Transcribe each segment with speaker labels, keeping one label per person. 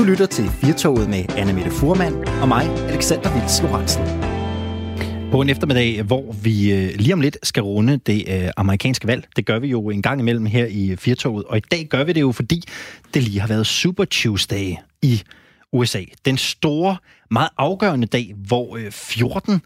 Speaker 1: Du lytter til Firtoget med Anne Mette Furman og mig, Alexander Vils Lorentzen. På en eftermiddag, hvor vi øh, lige om lidt skal runde det øh, amerikanske valg. Det gør vi jo en gang imellem her i Firtoget. Og i dag gør vi det jo, fordi det lige har været Super Tuesday i USA. Den store, meget afgørende dag, hvor øh, 14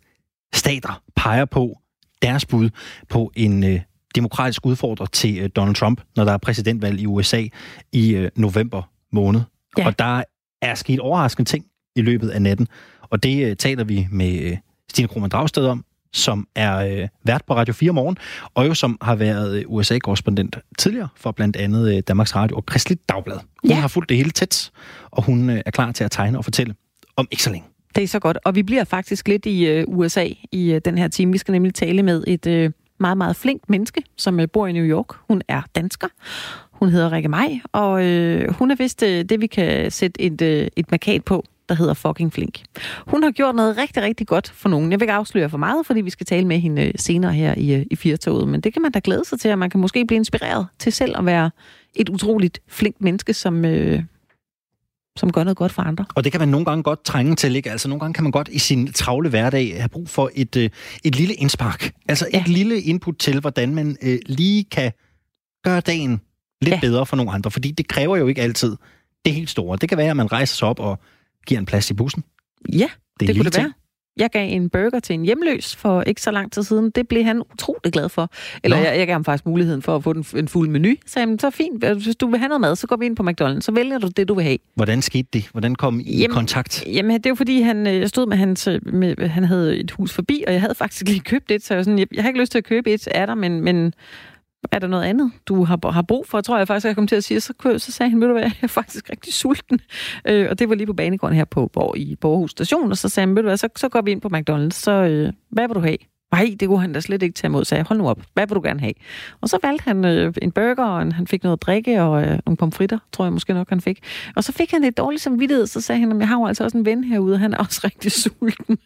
Speaker 1: stater peger på deres bud på en øh, demokratisk udfordrer til øh, Donald Trump, når der er præsidentvalg i USA i øh, november måned. Ja. Og der er sket overraskende ting i løbet af natten, og det øh, taler vi med øh, Stine Krohmann Dragsted om, som er øh, vært på Radio 4 morgen, og jo som har været øh, USA-korrespondent tidligere for blandt andet øh, Danmarks Radio og Kristeligt Dagblad. Hun ja. har fulgt det hele tæt, og hun øh, er klar til at tegne og fortælle om ikke så længe.
Speaker 2: Det er så godt, og vi bliver faktisk lidt i øh, USA i øh, den her time. Vi skal nemlig tale med et øh, meget, meget flinkt menneske, som øh, bor i New York. Hun er dansker. Hun hedder Rikke Maj, og øh, hun er vist øh, det, vi kan sætte et, øh, et markat på, der hedder fucking flink. Hun har gjort noget rigtig, rigtig godt for nogen. Jeg vil ikke afsløre for meget, fordi vi skal tale med hende øh, senere her i, øh, i Firtoget, men det kan man da glæde sig til, at man kan måske blive inspireret til selv at være et utroligt flinkt menneske, som, øh, som gør noget godt for andre.
Speaker 1: Og det kan man nogle gange godt trænge til, ikke? Altså nogle gange kan man godt i sin travle hverdag have brug for et, øh, et lille indspark. Altså ja. et lille input til, hvordan man øh, lige kan gøre dagen lidt ja. bedre for nogle andre. Fordi det kræver jo ikke altid det helt store. Det kan være, at man rejser sig op og giver en plads i bussen.
Speaker 2: Ja, det, det kunne det ting. være. Jeg gav en burger til en hjemløs for ikke så lang tid siden. Det blev han utrolig glad for. Eller jeg, jeg gav ham faktisk muligheden for at få den, en fuld menu. Så jamen, så fint. Hvis du vil have noget mad, så går vi ind på McDonald's. Så vælger du det, du vil have.
Speaker 1: Hvordan skete det? Hvordan kom I jamen, i kontakt?
Speaker 2: Jamen, det er jo fordi, han, øh, jeg stod med hans... Øh, med, han havde et hus forbi, og jeg havde faktisk lige købt et. Så jeg, sådan, jeg, jeg har ikke lyst til at købe et af dig, men, men er der noget andet, du har, har brug for, tror jeg faktisk, jeg kom til at sige. Så, så sagde han, ved du hvad, jeg er faktisk rigtig sulten. Øh, og det var lige på banegården her på Borg, i Borgerhus station. Og så sagde han, ved du hvad, så, så går vi ind på McDonald's. Så øh, hvad vil du have? Nej, det kunne han da slet ikke tage imod. sagde jeg, hold nu op, hvad vil du gerne have? Og så valgte han øh, en burger, og han fik noget at drikke, og øh, nogle pomfritter, tror jeg måske nok, han fik. Og så fik han lidt dårligt samvittighed, så sagde han, at jeg har jo altså også en ven herude, og han er også rigtig sulten.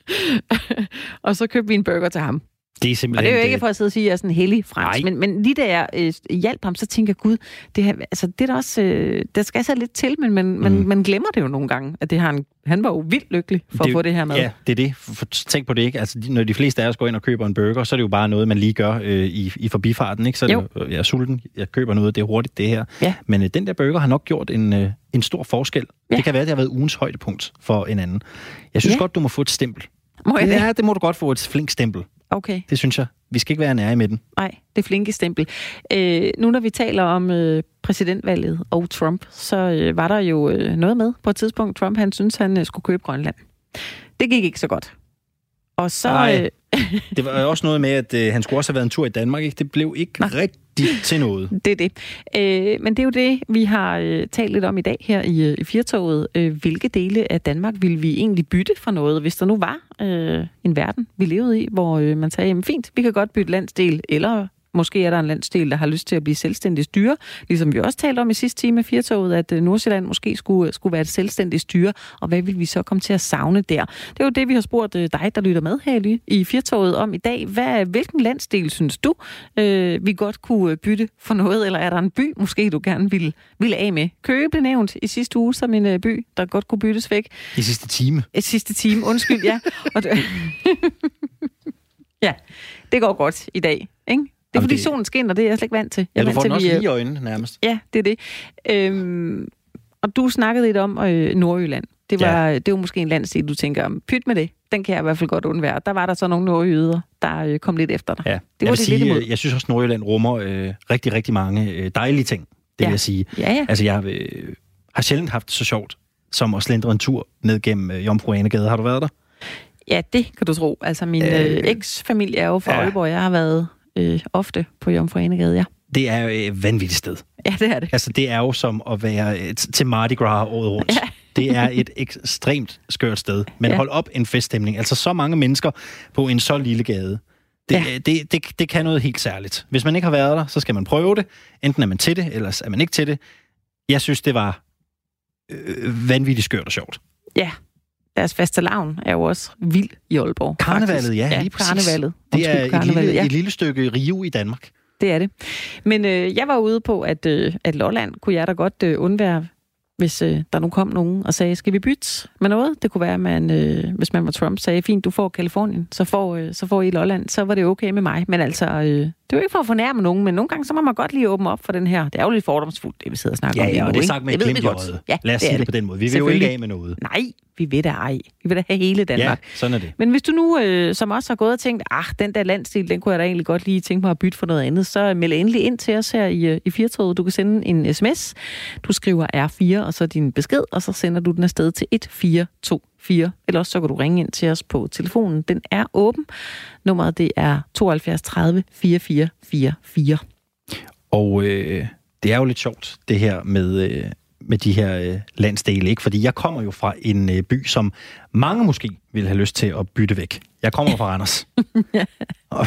Speaker 2: og så købte vi en burger til ham.
Speaker 1: Det er simpelthen...
Speaker 2: Og det er jo ikke for at sidde og sige, at jeg er sådan hellig fransk, men, men lige da jeg øh, hjalp ham, så tænker jeg, gud, det, her, altså, det er der også, øh, der skal så lidt til, men man, mm. man, man glemmer det jo nogle gange, at det har en, han var jo vildt lykkelig for det, at få det her med.
Speaker 1: Ja, det er det. For, tænk på det, ikke? Altså, når de fleste af os går ind og køber en burger, så er det jo bare noget, man lige gør øh, i, i forbifarten, ikke? Så er det, jeg er sulten, jeg køber noget, det er hurtigt, det her. Ja. Men øh, den der burger har nok gjort en, øh, en stor forskel. Ja. Det kan være, at det har været ugens højdepunkt for en anden. Jeg synes ja. godt, du må få et stempel.
Speaker 2: Må jeg det?
Speaker 1: Ja, det må du godt få et flink stempel.
Speaker 2: Okay.
Speaker 1: Det synes jeg. Vi skal ikke være nære med den.
Speaker 2: Nej, det flinke stempel. Øh, nu når vi taler om øh, præsidentvalget og Trump, så øh, var der jo øh, noget med på et tidspunkt. Trump han synes han øh, skulle købe Grønland. Det gik ikke så godt. Og så...
Speaker 1: Øh, det var også noget med, at øh, han skulle også have været en tur i Danmark. Ikke? Det blev ikke Nej. rigtigt til noget.
Speaker 2: Det er det. Øh, men det er jo det, vi har øh, talt lidt om i dag her i, øh, i Firtoget. Øh, hvilke dele af Danmark vil vi egentlig bytte for noget, hvis der nu var øh, en verden, vi levede i, hvor øh, man sagde, jamen fint, vi kan godt bytte landsdel, eller Måske er der en landsdel, der har lyst til at blive selvstændig styre, ligesom vi også talte om i sidste time af Firtoget, at øh, Nordsjælland måske skulle, skulle være et selvstændigt styre, og hvad vil vi så komme til at savne der? Det er jo det, vi har spurgt øh, dig, der lytter med her i Firtoget om i dag. Hvad, hvilken landsdel synes du, øh, vi godt kunne øh, bytte for noget, eller er der en by, måske du gerne vil, vil af med? Køge blev nævnt i sidste uge som en by, der godt kunne byttes væk.
Speaker 1: I sidste time.
Speaker 2: I sidste time, undskyld, ja. Og ja, det går godt i dag, ikke? Det er fordi det... solen skinner, det er jeg slet ikke vant til.
Speaker 1: Jeg
Speaker 2: ja,
Speaker 1: du får
Speaker 2: den
Speaker 1: også lige i øjnene nærmest.
Speaker 2: Ja, det er det. Øhm, og du snakkede lidt om øh, Nordjylland. Det var, ja. det var måske en landsdel, du tænker, pyt med det. Den kan jeg i hvert fald godt undvære. Der var der så nogle nordjyder, der øh, kom lidt efter dig.
Speaker 1: Ja.
Speaker 2: Det
Speaker 1: var jeg, det sige, lidt imod. jeg synes også, at Nordjylland rummer øh, rigtig, rigtig mange øh, dejlige ting. Det ja. vil jeg sige.
Speaker 2: Ja, ja.
Speaker 1: Altså, jeg øh, har sjældent haft så sjovt, som at slendre en tur ned gennem øh, Jomfru Anegade. Har du været der?
Speaker 2: Ja, det kan du tro. Altså, min øh, øh eks-familie er jo fra ja. Aalborg. Jeg har været øh, ofte på Jomfru Anegade, ja.
Speaker 1: Det er jo et vanvittigt sted.
Speaker 2: Ja, det er det.
Speaker 1: Altså, det er jo som at være et, til Mardi Gras året rundt. Ja. det er et ekstremt skørt sted. Men ja. hold op en feststemning. Altså, så mange mennesker på en så lille gade. Det, ja. det, det, det kan noget helt særligt. Hvis man ikke har været der, så skal man prøve det. Enten er man til det, eller er man ikke til det. Jeg synes, det var øh, vanvittigt skørt og sjovt.
Speaker 2: Ja, deres faste lavn er jo også vild i Aalborg.
Speaker 1: Karnevalet, ja, ja, lige præcis.
Speaker 2: Karnevalet.
Speaker 1: Det er et lille, ja. et lille stykke Rio i Danmark.
Speaker 2: Det er det. Men øh, jeg var ude på, at, øh, at Lolland kunne jeg da godt øh, undvære hvis øh, der nu kom nogen og sagde, skal vi bytte med noget? Det kunne være, at man, øh, hvis man var Trump, sagde, fint, du får Kalifornien, så får, øh, så får I Lolland, så var det okay med mig. Men altså, øh, det er jo ikke for at fornærme nogen, men nogle gange, så må man godt lige åbne op for den her. Det er jo lidt fordomsfuldt, det vi sidder og snakker
Speaker 1: ja,
Speaker 2: om.
Speaker 1: Ja, og det er sagt med et glimt i øjet. Ja, Lad os sige det, det på den måde. Vi vil jo ikke af med noget.
Speaker 2: Nej, vi vil da ej. Vi vil da have hele Danmark.
Speaker 1: Ja, sådan er det.
Speaker 2: Men hvis du nu, øh, som også har gået og tænkt, ah, den der landstil, den kunne jeg da egentlig godt lige tænke mig at bytte for noget andet, så meld endelig ind til os her i, øh, i Firtoget. Du kan sende en sms. Du skriver R4, og så din besked, og så sender du den afsted til 1424. Eller også så kan du ringe ind til os på telefonen. Den er åben. Nummeret det er 72 30 44 44.
Speaker 1: Og øh, det er jo lidt sjovt, det her med, øh, med de her øh, landsdele, ikke? Fordi jeg kommer jo fra en øh, by, som mange måske vil have lyst til at bytte væk. Jeg kommer fra Randers. og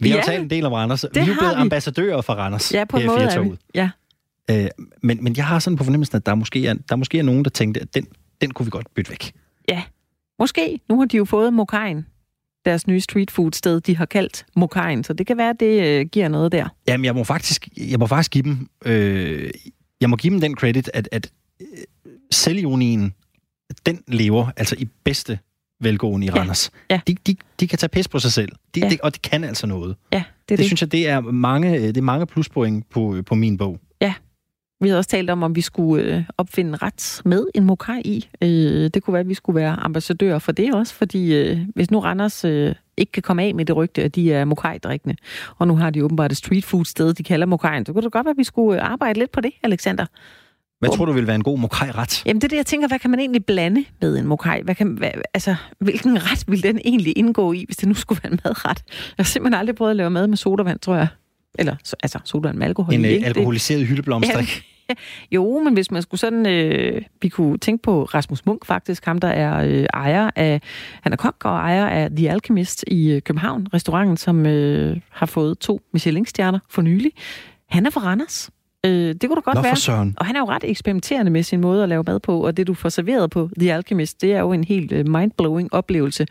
Speaker 1: vi har ja, talt en del om Randers. Vi er blevet vi. ambassadører for Randers.
Speaker 2: Ja, på en måde er vi. Ja.
Speaker 1: Øh, men, men jeg har sådan på fornemmelsen, at der måske er, der måske er nogen, der tænkte, at den, den kunne vi godt bytte væk.
Speaker 2: Ja, måske. Nu har de jo fået Mokajen deres nye street food sted, de har kaldt Mokajen, så det kan være, at det øh, giver noget der.
Speaker 1: Jamen, jeg må faktisk, jeg må faktisk give dem, øh, jeg må give dem den credit, at, at øh, selvirionien, den lever altså i bedste velgående i ja. Randers. Ja. De, de, de kan tage pis på sig selv, de, ja. de, og det kan altså noget.
Speaker 2: Ja, det,
Speaker 1: det,
Speaker 2: det
Speaker 1: synes jeg, det er mange, det er mange pluspoint på, på min bog.
Speaker 2: Ja, vi havde også talt om, om vi skulle øh, opfinde ret med en mokai i. Øh, det kunne være, at vi skulle være ambassadører for det også, fordi øh, hvis nu Randers øh, ikke kan komme af med det rygte, at de er mokai-drikkende, og nu har de åbenbart et street food sted, de kalder mokaien, så kunne det godt være, at vi skulle øh, arbejde lidt på det, Alexander.
Speaker 1: Hvad tror du vil være en god mokai-ret?
Speaker 2: Jamen det er det, jeg tænker, hvad kan man egentlig blande med en mokai? Hvad kan, hvad, altså, hvilken ret vil den egentlig indgå i, hvis det nu skulle være en madret? Jeg har simpelthen aldrig prøvet at lave mad med sodavand, tror jeg. Eller altså sodavand med alkohol
Speaker 1: En
Speaker 2: i,
Speaker 1: øh, alkoholiseret hyldeblomstrik.
Speaker 2: Ja, jo, men hvis man skulle sådan... Øh, vi kunne tænke på Rasmus Munk faktisk, ham der er øh, ejer af... Han er kok og ejer af The Alchemist i øh, København, restauranten, som øh, har fået to Michelin-stjerner for nylig. Han er fra Randers. Øh, det kunne da godt
Speaker 1: Nå,
Speaker 2: være.
Speaker 1: Søren.
Speaker 2: Og han er jo ret eksperimenterende med sin måde at lave mad på, og det du får serveret på The Alchemist, det er jo en helt uh, mindblowing oplevelse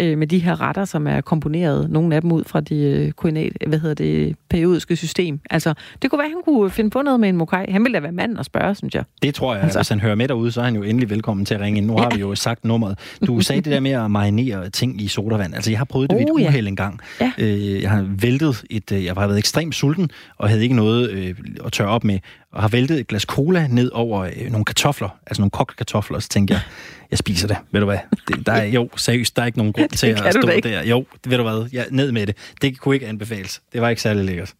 Speaker 2: øh, med de her retter, som er komponeret, nogle af dem ud fra det uh, koordinat, hvad hedder det, periodiske system. Altså, det kunne være, at han kunne finde på noget med en mokai. Han ville da være mand og spørge, synes jeg.
Speaker 1: Det tror jeg. Altså. Hvis han hører med derude, så er han jo endelig velkommen til at ringe ind. Nu har ja. vi jo sagt nummeret. Du sagde det der med at marinere ting i sodavand. Altså, jeg har prøvet det oh, ved et uheld ja. en gang. Ja. Øh, jeg har væltet et... Jeg har været ekstremt sulten, og havde ikke noget øh, at tørre op med, og har væltet et glas cola ned over øh, nogle kartofler, altså nogle kogte kartofler, og så tænkte jeg, jeg spiser det, ved du hvad? Det, der er, jo, seriøst, der er ikke nogen grund til at stå der. Jo, ved du hvad, jeg, ned med det. Det kunne ikke anbefales. Det var ikke særlig lækkert.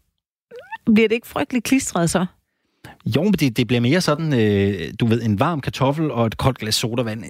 Speaker 2: Bliver det ikke frygteligt klistret så?
Speaker 1: Jo, men det, det bliver mere sådan, øh, du ved, en varm kartoffel og et koldt glas sodavand.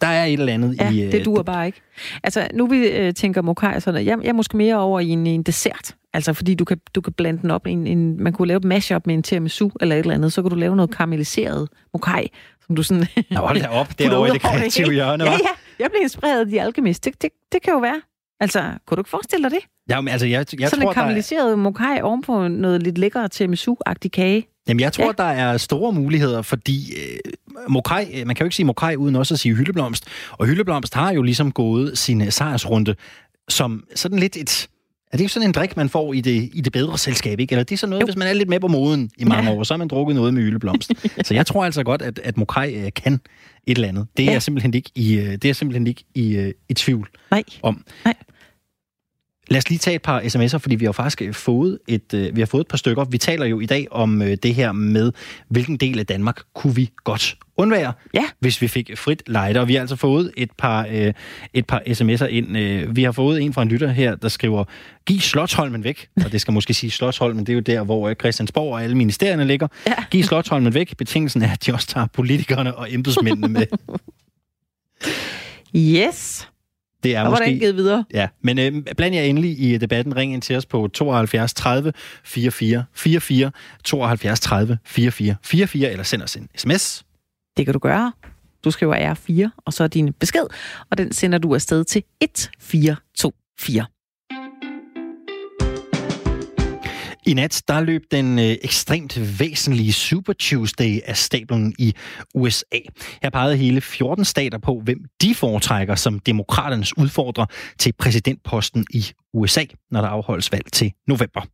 Speaker 1: Der er et eller andet
Speaker 2: ja,
Speaker 1: i...
Speaker 2: Øh, det duer bare ikke. Altså, nu vi øh, tænker mokai, sådan, jeg, jeg er måske mere over i en, en dessert. Altså, fordi du kan, du kan blande den op en, en... Man kunne lave et mashup med en tiramisu eller et eller andet. Så kan du lave noget karamelliseret mokai, som du sådan...
Speaker 1: Nå, hold da op, det er over i det kreative hjørne,
Speaker 2: Ja, ja. Jeg blev inspireret af de alkemist. Det, det, det kan jo være. Altså, kunne du ikke forestille dig det?
Speaker 1: Ja, men altså, jeg, jeg
Speaker 2: Sådan
Speaker 1: tror,
Speaker 2: en karamelliseret er... mokai ovenpå noget lidt lækkere tiramisu-agtig kage.
Speaker 1: Jamen, jeg tror, ja. der er store muligheder, fordi øh, mokai, man kan jo ikke sige mokai uden også at sige hyldeblomst. Og hyldeblomst har jo ligesom gået sin sejrsrunde som sådan lidt et... Er det jo sådan en drik, man får i det, i det bedre selskab, ikke? Eller det er sådan noget, jo. hvis man er lidt med på moden i mange ja. år, så har man drukket noget med hyldeblomst. så jeg tror altså godt, at, at mokai øh, kan et eller andet. Det er ja. jeg simpelthen ikke i, øh, det er simpelthen ikke i, øh, i tvivl
Speaker 2: Nej.
Speaker 1: om.
Speaker 2: Nej.
Speaker 1: Lad os lige tage et par sms'er, fordi vi har faktisk øh, fået et, øh, vi har fået et par stykker. Vi taler jo i dag om øh, det her med, hvilken del af Danmark kunne vi godt undvære,
Speaker 2: ja.
Speaker 1: hvis vi fik frit lejde. Og vi har altså fået et par, øh, et par sms'er ind. Øh, vi har fået en fra en lytter her, der skriver, giv Slotsholmen væk. Og det skal måske sige Slotsholmen, det er jo der, hvor Christiansborg og alle ministerierne ligger. Ja. Giv Slotsholmen væk. Betingelsen er, at de også tager politikerne og embedsmændene med.
Speaker 2: Yes.
Speaker 1: Det er
Speaker 2: og
Speaker 1: måske...
Speaker 2: givet videre?
Speaker 1: Ja, men øh, bland jer endelig i debatten. Ring ind til os på 72 30 44 44, 72 30 44 44, eller send os en sms.
Speaker 2: Det kan du gøre. Du skriver R4, og så din besked, og den sender du afsted til 1424.
Speaker 1: I nat der løb den øh, ekstremt væsentlige Super Tuesday af stablen i USA. Her pegede hele 14 stater på, hvem de foretrækker som demokraternes udfordrer til præsidentposten i USA, når der afholdes valg til november.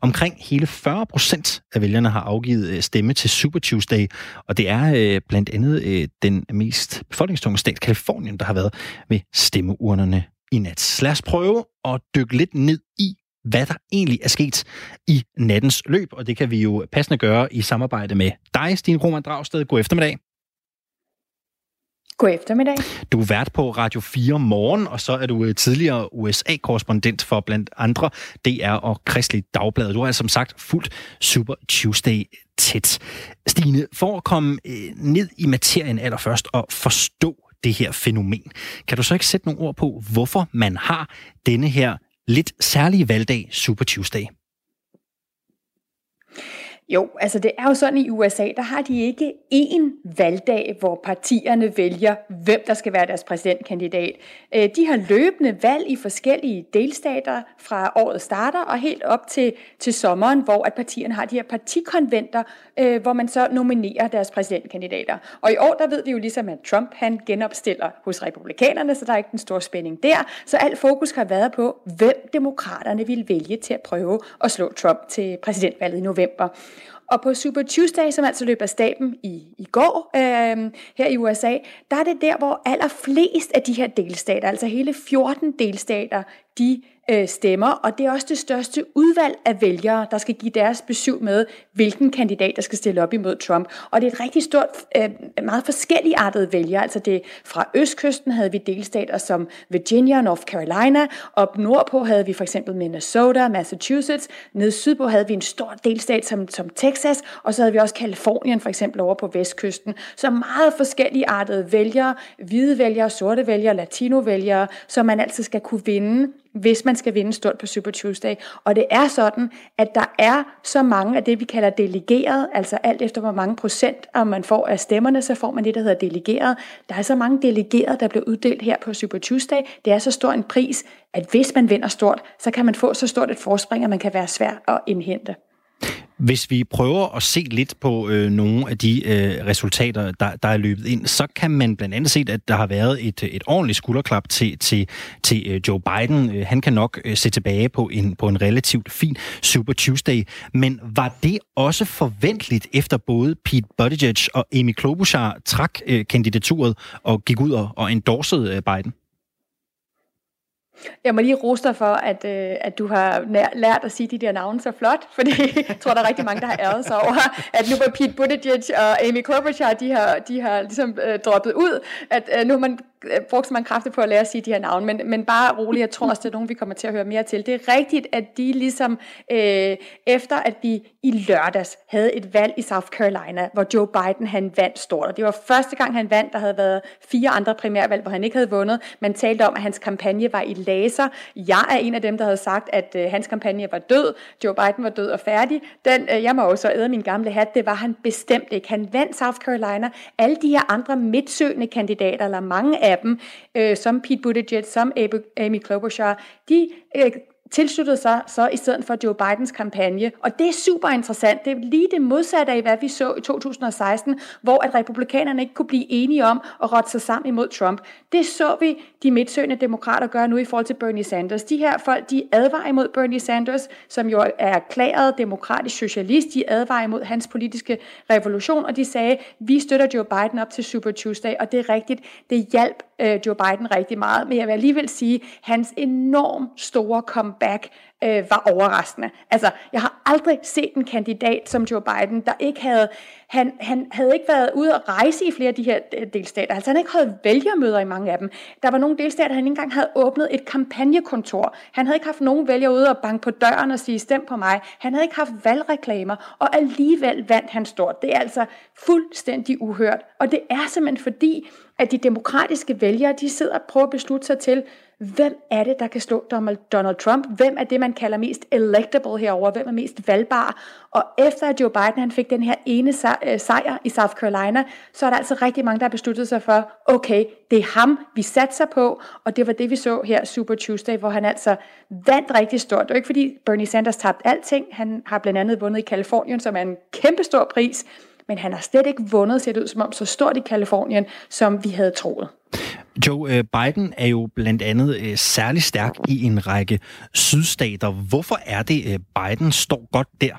Speaker 1: Omkring hele 40 procent af vælgerne har afgivet øh, stemme til Super Tuesday, og det er øh, blandt andet øh, den mest befolkningstunge stat, Kalifornien, der har været ved stemmeurnerne i nat. Lad os prøve at dykke lidt ned i, hvad der egentlig er sket i nattens løb, og det kan vi jo passende gøre i samarbejde med dig, Stine Roman Dragsted. God eftermiddag.
Speaker 3: God eftermiddag.
Speaker 1: Du er vært på Radio 4 morgen, og så er du øh, tidligere USA-korrespondent for blandt andre DR og Kristelig Dagblad. Du har altså som sagt fuldt Super Tuesday tæt. Stine, for at komme øh, ned i materien allerførst og forstå det her fænomen, kan du så ikke sætte nogle ord på, hvorfor man har denne her lidt særlige valgdag, Super Tuesday?
Speaker 3: Jo, altså det er jo sådan i USA, der har de ikke én valgdag, hvor partierne vælger, hvem der skal være deres præsidentkandidat. Øh, de har løbende valg i forskellige delstater fra året starter og helt op til, til sommeren, hvor at partierne har de her partikonventer, øh, hvor man så nominerer deres præsidentkandidater. Og i år, der ved vi jo ligesom, at Trump han genopstiller hos republikanerne, så der er ikke den store spænding der. Så alt fokus har været på, hvem demokraterne vil vælge til at prøve at slå Trump til præsidentvalget i november. Og på Super Tuesday, som altså løb af staben i, i går øh, her i USA, der er det der, hvor allerflest af de her delstater, altså hele 14 delstater, de øh, stemmer, og det er også det største udvalg af vælgere, der skal give deres besøg med, hvilken kandidat, der skal stille op imod Trump. Og det er et rigtig stort, øh, meget forskelligartet vælgere. Altså det fra østkysten havde vi delstater som Virginia, og North Carolina, op nordpå havde vi for eksempel Minnesota, Massachusetts, ned sydpå havde vi en stor delstat som, som Texas, og så havde vi også Kalifornien for eksempel over på vestkysten. Så meget forskelligartede vælgere, hvide vælgere, sorte vælgere, latino vælgere, som man altså skal kunne vinde hvis man skal vinde stort på Super Tuesday. Og det er sådan, at der er så mange af det, vi kalder delegeret, altså alt efter hvor mange procent om man får af stemmerne, så får man det, der hedder delegeret. Der er så mange delegerede, der bliver uddelt her på Super Tuesday. Det er så stor en pris, at hvis man vinder stort, så kan man få så stort et forspring, at man kan være svær at indhente.
Speaker 1: Hvis vi prøver at se lidt på øh, nogle af de øh, resultater, der, der er løbet ind, så kan man blandt andet se, at der har været et, et ordentligt skulderklap til, til, til øh, Joe Biden. Øh, han kan nok øh, se tilbage på en, på en relativt fin Super Tuesday. Men var det også forventeligt, efter både Pete Buttigieg og Amy Klobuchar trak øh, kandidaturet og gik ud og, og endorsede øh, Biden?
Speaker 3: Jeg må lige rose dig for, at, øh, at du har lært at sige de der navne så flot, fordi jeg tror, der er rigtig mange, der har æret sig over, at nu var Pete Buttigieg og Amy Klobuchar, de har, de har ligesom øh, droppet ud, at øh, nu har man Øh, brugt så mange kræfter på at lære at sige de her navne, men, men bare roligt, jeg tror også, det er nogen, vi kommer til at høre mere til. Det er rigtigt, at de ligesom, øh, efter at vi i lørdags havde et valg i South Carolina, hvor Joe Biden han vandt stort, og det var første gang, han vandt, der havde været fire andre primærvalg, hvor han ikke havde vundet. Man talte om, at hans kampagne var i laser. Jeg er en af dem, der havde sagt, at øh, hans kampagne var død. Joe Biden var død og færdig. Den, øh, jeg må også æde min gamle hat, det var han bestemt ikke. Han vandt South Carolina. Alle de her andre midtsøgende kandidater, eller mange af dem, øh, som Pete Buttigieg, som Amy Klobuchar, de øh, tilsluttede sig så i stedet for Joe Bidens kampagne. Og det er super interessant. Det er lige det modsatte af, hvad vi så i 2016, hvor at republikanerne ikke kunne blive enige om at rotte sig sammen imod Trump. Det så vi de midtsøgende demokrater gøre nu i forhold til Bernie Sanders. De her folk, de advarer imod Bernie Sanders, som jo er erklæret demokratisk socialist. De advarer imod hans politiske revolution, og de sagde, vi støtter Joe Biden op til Super Tuesday, og det er rigtigt. Det hjalp øh, Joe Biden rigtig meget, men jeg vil alligevel sige, hans enormt store kom comeback øh, var overraskende. Altså, jeg har aldrig set en kandidat som Joe Biden, der ikke havde, han, han havde ikke været ude at rejse i flere af de her øh, delstater. Altså, han ikke havde vælgermøder i mange af dem. Der var nogle delstater, han ikke engang havde åbnet et kampagnekontor. Han havde ikke haft nogen vælger ude og banke på døren og sige, stem på mig. Han havde ikke haft valgreklamer, og alligevel vandt han stort. Det er altså fuldstændig uhørt. Og det er simpelthen fordi, at de demokratiske vælgere, de sidder og prøver at beslutte sig til, hvem er det, der kan slå Donald Trump? Hvem er det, man kalder mest electable herover? Hvem er mest valgbar? Og efter at Joe Biden han fik den her ene øh, sejr i South Carolina, så er der altså rigtig mange, der har besluttet sig for, okay, det er ham, vi satser på, og det var det, vi så her Super Tuesday, hvor han altså vandt rigtig stort. Det var ikke fordi Bernie Sanders tabte alting, han har blandt andet vundet i Kalifornien, som er en kæmpe stor pris, men han har slet ikke vundet, ser det ud som om, så stort i Kalifornien, som vi havde troet.
Speaker 1: Joe øh, Biden er jo blandt andet øh, særlig stærk i en række sydstater. Hvorfor er det, øh, Biden står godt der?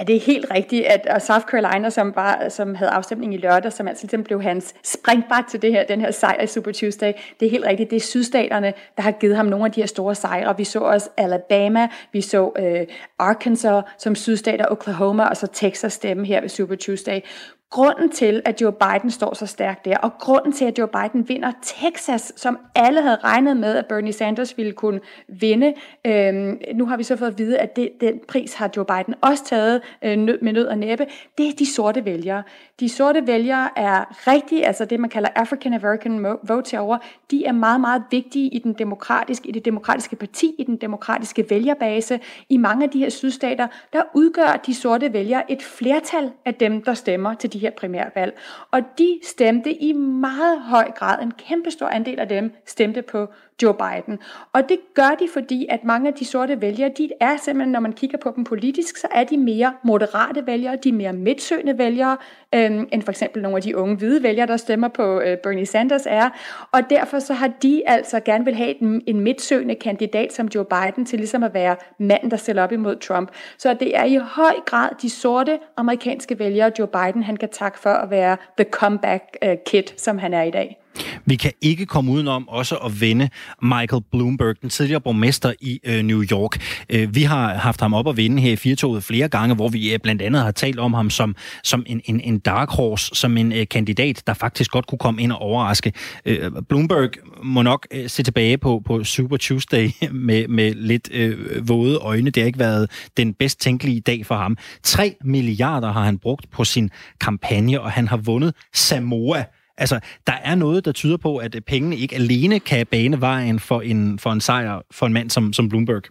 Speaker 3: Ja, det er helt rigtigt, at South Carolina, som, var, som havde afstemning i lørdag, som altså ligesom blev hans springbræt til det her, den her sejr i Super Tuesday, det er helt rigtigt, det er sydstaterne, der har givet ham nogle af de her store sejre. Vi så også Alabama, vi så øh, Arkansas som sydstater, Oklahoma og så Texas stemme her ved Super Tuesday. Grunden til, at Joe Biden står så stærkt der, og grunden til, at Joe Biden vinder Texas, som alle havde regnet med, at Bernie Sanders ville kunne vinde, øhm, nu har vi så fået at vide, at det, den pris har Joe Biden også taget øh, med nød og næppe, det er de sorte vælgere. De sorte vælgere er rigtig, altså det man kalder African American vote herover, de er meget, meget vigtige i den demokratiske, i det demokratiske parti, i den demokratiske vælgerbase. I mange af de her sydstater, der udgør de sorte vælgere et flertal af dem, der stemmer til de her primærvalg. Og de stemte i meget høj grad, en kæmpe stor andel af dem stemte på Joe Biden. Og det gør de, fordi at mange af de sorte vælgere, de er simpelthen, når man kigger på dem politisk, så er de mere moderate vælgere, de er mere midtsøgende vælgere, øh, end for eksempel nogle af de unge hvide vælgere, der stemmer på øh, Bernie Sanders er. Og derfor så har de altså gerne vil have en, en midtsøgende kandidat som Joe Biden til ligesom at være manden, der stiller op imod Trump. Så det er i høj grad de sorte amerikanske vælgere, Joe Biden han kan takke for at være the comeback øh, kid, som han er i dag.
Speaker 1: Vi kan ikke komme udenom også at vende Michael Bloomberg, den tidligere borgmester i øh, New York. Øh, vi har haft ham op at vinde her i Firtoget flere gange, hvor vi øh, blandt andet har talt om ham som, som en, en, en dark horse, som en øh, kandidat, der faktisk godt kunne komme ind og overraske. Øh, Bloomberg må nok øh, se tilbage på, på Super Tuesday med, med lidt øh, våde øjne. Det har ikke været den bedst tænkelige dag for ham. 3 milliarder har han brugt på sin kampagne, og han har vundet Samoa Altså, der er noget, der tyder på, at øh, pengene ikke alene kan bane vejen for en, for en sejr for en mand som, som Bloomberg.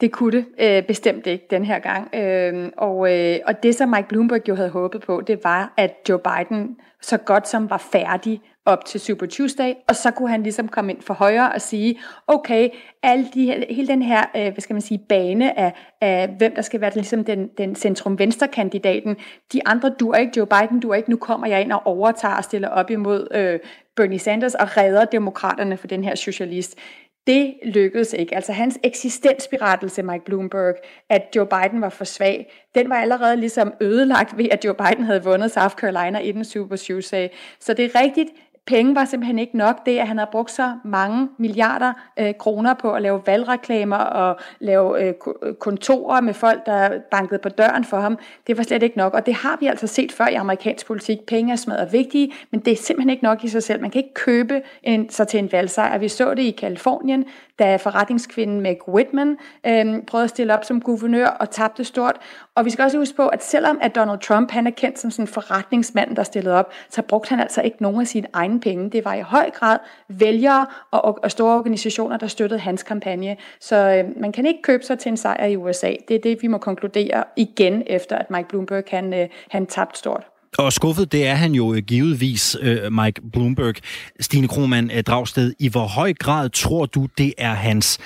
Speaker 3: Det kunne det øh, bestemt ikke den her gang. Øh, og, øh, og det, som Mike Bloomberg jo havde håbet på, det var, at Joe Biden så godt som var færdig op til Super Tuesday, og så kunne han ligesom komme ind for højre og sige, okay, alle de, hele den her, øh, hvad skal man sige, bane af, af hvem der skal være ligesom den, den centrum-venstre-kandidaten, de andre dur ikke, Joe Biden du ikke, nu kommer jeg ind og overtager og stiller op imod øh, Bernie Sanders og redder demokraterne for den her socialist. Det lykkedes ikke. Altså hans eksistensberettelse, Mike Bloomberg, at Joe Biden var for svag, den var allerede ligesom ødelagt ved, at Joe Biden havde vundet South Carolina i den Super Tuesday. Så det er rigtigt, penge var simpelthen ikke nok. Det, at han har brugt så mange milliarder øh, kroner på at lave valgreklamer og lave øh, øh, kontorer med folk, der bankede på døren for ham, det var slet ikke nok. Og det har vi altså set før i amerikansk politik. Penge er smadret vigtige, men det er simpelthen ikke nok i sig selv. Man kan ikke købe en, sig til en valgsejr. Vi så det i Kalifornien, da forretningskvinden Meg Whitman øh, prøvede at stille op som guvernør og tabte stort. Og vi skal også huske på, at selvom at Donald Trump han er kendt som sådan en forretningsmand, der stillede op, så brugte han altså ikke nogen af sine egne penge. Det var i høj grad vælgere og, og store organisationer, der støttede hans kampagne. Så øh, man kan ikke købe sig til en sejr i USA. Det er det, vi må konkludere igen, efter at Mike Bloomberg han, øh, han tabte stort.
Speaker 1: Og skuffet, det er han jo øh, givetvis, øh, Mike Bloomberg. Stine Krohmann øh, Dragsted, i hvor høj grad tror du, det er hans,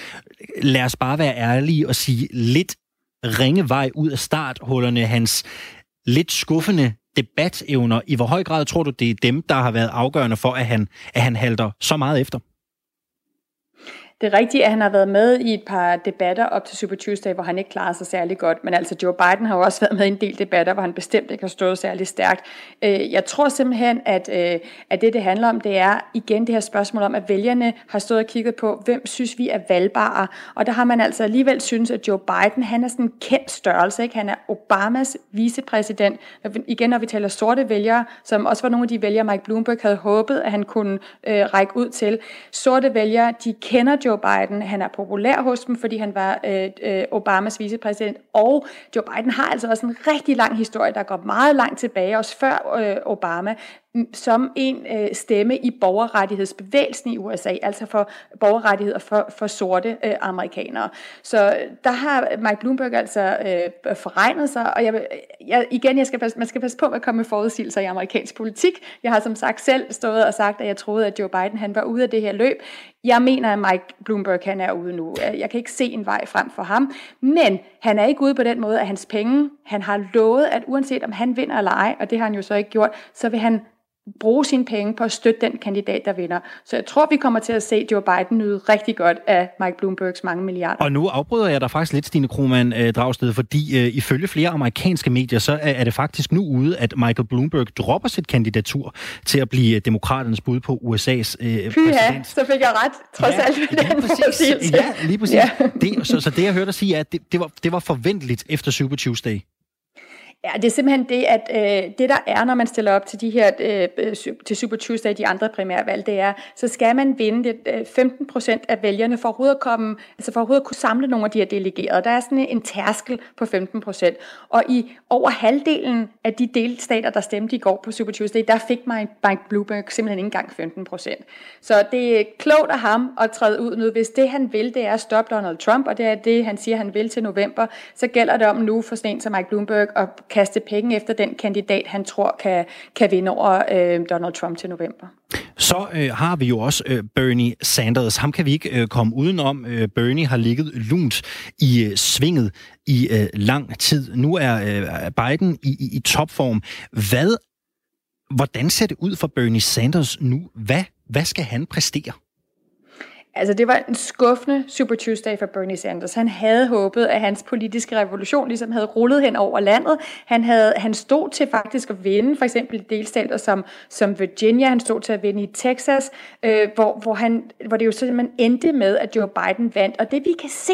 Speaker 1: lad os bare være ærlige og sige, lidt ringe vej ud af starthullerne, hans lidt skuffende debatevner. I hvor høj grad tror du, det er dem, der har været afgørende for, at han, at han halter så meget efter?
Speaker 3: Det er rigtigt, at han har været med i et par debatter op til Super Tuesday, hvor han ikke klarede sig særlig godt. Men altså Joe Biden har jo også været med i en del debatter, hvor han bestemt ikke har stået særlig stærkt. Øh, jeg tror simpelthen, at, øh, at det, det handler om, det er igen det her spørgsmål om, at vælgerne har stået og kigget på, hvem synes vi er valgbare. Og der har man altså alligevel synes, at Joe Biden, han er sådan en kendt størrelse. Ikke? Han er Obamas vicepræsident. Igen, når vi taler sorte vælgere, som også var nogle af de vælgere, Mike Bloomberg havde håbet, at han kunne øh, række ud til. Sorte vælgere, de kender Joe Joe Biden. Han er populær hos dem, fordi han var øh, øh, Obamas vicepræsident. Og Joe Biden har altså også en rigtig lang historie, der går meget langt tilbage, også før øh, Obama som en øh, stemme i borgerrettighedsbevægelsen i USA, altså for borgerrettigheder for, for sorte øh, amerikanere. Så øh, der har Mike Bloomberg altså øh, forregnet sig, og jeg, øh, jeg, igen, jeg skal passe, man skal passe på med at komme med forudsigelser i amerikansk politik. Jeg har som sagt selv stået og sagt, at jeg troede, at Joe Biden han var ude af det her løb. Jeg mener, at Mike Bloomberg han er ude nu. Jeg kan ikke se en vej frem for ham, men han er ikke ude på den måde, at hans penge, han har lovet, at uanset om han vinder eller ej, og det har han jo så ikke gjort, så vil han bruge sine penge på at støtte den kandidat, der vinder. Så jeg tror, vi kommer til at se Joe Biden nyde rigtig godt af Mike Bloombergs mange milliarder.
Speaker 1: Og nu afbryder jeg dig faktisk lidt, Stine Krohmann øh, Dragsted, fordi øh, ifølge flere amerikanske medier, så er, er det faktisk nu ude, at Michael Bloomberg dropper sit kandidatur til at blive demokraternes bud på USA's øh,
Speaker 3: Pyha, præsident. så fik jeg ret, trods ja, alt den præcis.
Speaker 1: Ja, lige præcis. Ja. Det, så, så det, jeg hørte dig sige, er, at det, det, var, det var forventeligt efter Super Tuesday.
Speaker 3: Ja, det er simpelthen det, at øh, det der er, når man stiller op til de her øh, øh til Super Tuesday, de andre primærvalg, det er, så skal man vinde det, øh, 15 procent af vælgerne for overhovedet at komme, altså for overhovedet at kunne samle nogle af de her delegerede. Der er sådan en tærskel på 15 procent. Og i over halvdelen af de delstater, der stemte i går på Super Tuesday, der fik Mike Bloomberg simpelthen ikke engang 15 procent. Så det er klogt af ham at træde ud nu. Hvis det han vil, det er at stoppe Donald Trump, og det er det, han siger, han vil til november, så gælder det om nu for sådan en som Mike Bloomberg at kaste penge efter den kandidat, han tror kan, kan vinde over øh, Donald Trump til november.
Speaker 1: Så øh, har vi jo også øh, Bernie Sanders. Ham kan vi ikke øh, komme udenom. Øh, Bernie har ligget lunt i øh, svinget i øh, lang tid. Nu er øh, Biden i, i, i topform. Hvad, hvordan ser det ud for Bernie Sanders nu? Hvad, hvad skal han præstere?
Speaker 3: Altså, det var en skuffende Super Tuesday for Bernie Sanders. Han havde håbet, at hans politiske revolution ligesom havde rullet hen over landet. Han, havde, han stod til faktisk at vinde, for eksempel delstater som, som Virginia. Han stod til at vinde i Texas, øh, hvor, hvor, han, hvor det jo simpelthen endte med, at Joe Biden vandt. Og det vi kan se,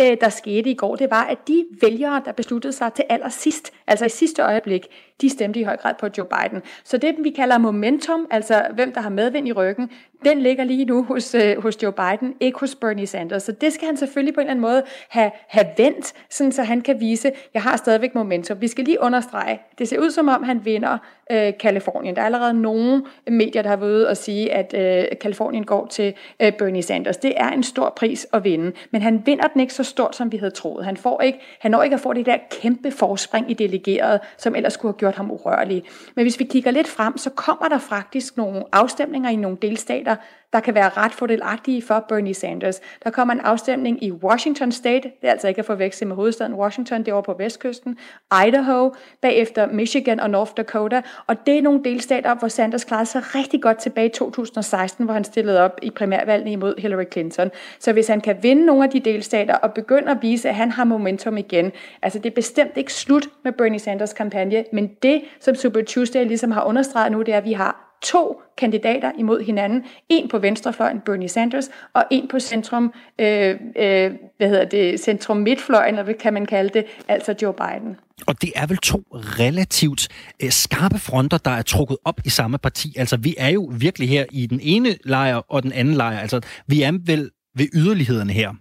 Speaker 3: øh, der skete i går, det var, at de vælgere, der besluttede sig til allersidst, altså i sidste øjeblik, de stemte i høj grad på Joe Biden. Så det, vi kalder momentum, altså hvem der har medvind i ryggen, den ligger lige nu hos, øh, hos Joe Biden, ikke hos Bernie Sanders. Så det skal han selvfølgelig på en eller anden måde have, have vendt, sådan så han kan vise, jeg har stadigvæk momentum. Vi skal lige understrege, det ser ud som om, han vinder øh, Kalifornien. Der er allerede nogle medier, der har været ude og sige, at øh, Kalifornien går til øh, Bernie Sanders. Det er en stor pris at vinde, men han vinder den ikke så stort, som vi havde troet. Han, får ikke, han når ikke at få det der kæmpe forspring i delegeret, som ellers skulle have gjort ham urørlig. Men hvis vi kigger lidt frem, så kommer der faktisk nogle afstemninger i nogle delstater, der kan være ret fordelagtige for Bernie Sanders. Der kommer en afstemning i Washington State, det er altså ikke at forveksle med hovedstaden Washington, det er over på vestkysten, Idaho, bagefter Michigan og North Dakota, og det er nogle delstater, hvor Sanders klarede sig rigtig godt tilbage i 2016, hvor han stillede op i primærvalgene imod Hillary Clinton. Så hvis han kan vinde nogle af de delstater og begynde at vise, at han har momentum igen, altså det er bestemt ikke slut med Bernie Sanders kampagne, men det, som Super Tuesday ligesom har understreget nu, det er, at vi har to kandidater imod hinanden. En på venstrefløjen, Bernie Sanders, og en på centrum, øh, øh, hvad hedder det, centrum midtfløjen, eller hvad kan man kalde det, altså Joe Biden.
Speaker 1: Og det er vel to relativt øh, skarpe fronter, der er trukket op i samme parti. Altså, vi er jo virkelig her i den ene lejr og den anden lejr. Altså, vi er vel ved yderlighederne her.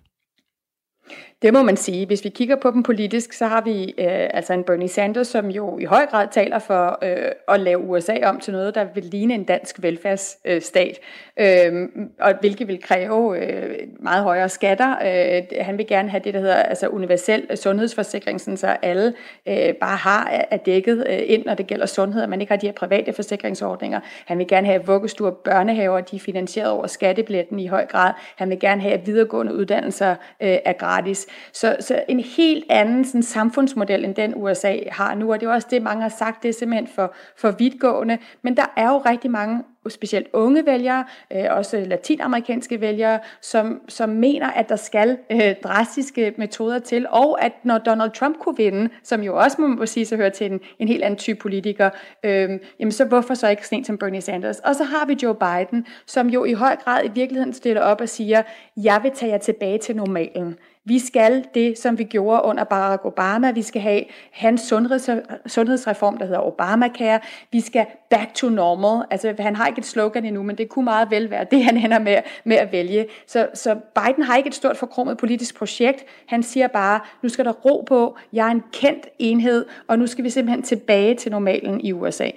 Speaker 3: Det må man sige. Hvis vi kigger på dem politisk, så har vi øh, altså en Bernie Sanders, som jo i høj grad taler for øh, at lave USA om til noget, der vil ligne en dansk velfærdsstat, øh, og hvilket vil kræve øh, meget højere skatter. Øh, han vil gerne have det, der hedder altså universel sundhedsforsikring, sådan så alle øh, bare har er dækket øh, ind, når det gælder sundhed, og man ikke har de her private forsikringsordninger. Han vil gerne have vuggestuer, børnehaver, de er finansieret over skattebilletten i høj grad. Han vil gerne have, at videregående uddannelser øh, er gratis. Så, så en helt anden sådan, samfundsmodel, end den USA har nu, og det er også det, mange har sagt, det er simpelthen for, for vidtgående. Men der er jo rigtig mange specielt unge vælgere, øh, også latinamerikanske vælgere, som, som mener, at der skal øh, drastiske metoder til, og at når Donald Trump kunne vinde, som jo også må man sige så hører til en, en helt anden type politiker, øh, jamen så hvorfor så ikke sådan en som Bernie Sanders? Og så har vi Joe Biden, som jo i høj grad i virkeligheden stiller op og siger, jeg vil tage jer tilbage til normalen. Vi skal det, som vi gjorde under Barack Obama. Vi skal have hans sundheds, sundhedsreform, der hedder Obamacare. Vi skal back to normal. Altså, han har ikke et slogan endnu, men det kunne meget vel være det, han ender med, med at vælge. Så, så Biden har ikke et stort forkrummet politisk projekt. Han siger bare, nu skal der ro på, jeg er en kendt enhed, og nu skal vi simpelthen tilbage til normalen i USA.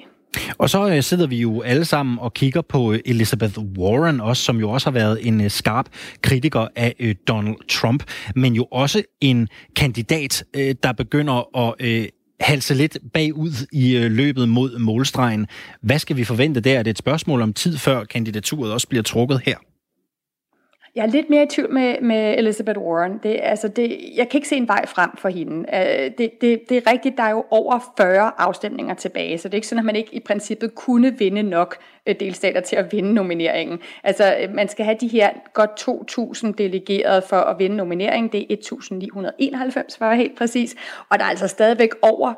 Speaker 1: Og så øh, sidder vi jo alle sammen og kigger på øh, Elizabeth Warren også, som jo også har været en øh, skarp kritiker af øh, Donald Trump, men jo også en kandidat, øh, der begynder at øh, halse lidt bagud i øh, løbet mod målstregen. Hvad skal vi forvente der? Er det et spørgsmål om tid, før kandidaturet også bliver trukket her?
Speaker 3: Jeg er lidt mere i tvivl med, med Elizabeth Warren. Det, altså det, jeg kan ikke se en vej frem for hende. Øh, det, det, det er rigtigt, der er jo over 40 afstemninger tilbage, så det er ikke sådan, at man ikke i princippet kunne vinde nok Øh, delstater til at vinde nomineringen. Altså, øh, man skal have de her godt 2.000 delegerede for at vinde nomineringen. Det er 1.991 for at være helt præcis. Og der er altså stadigvæk over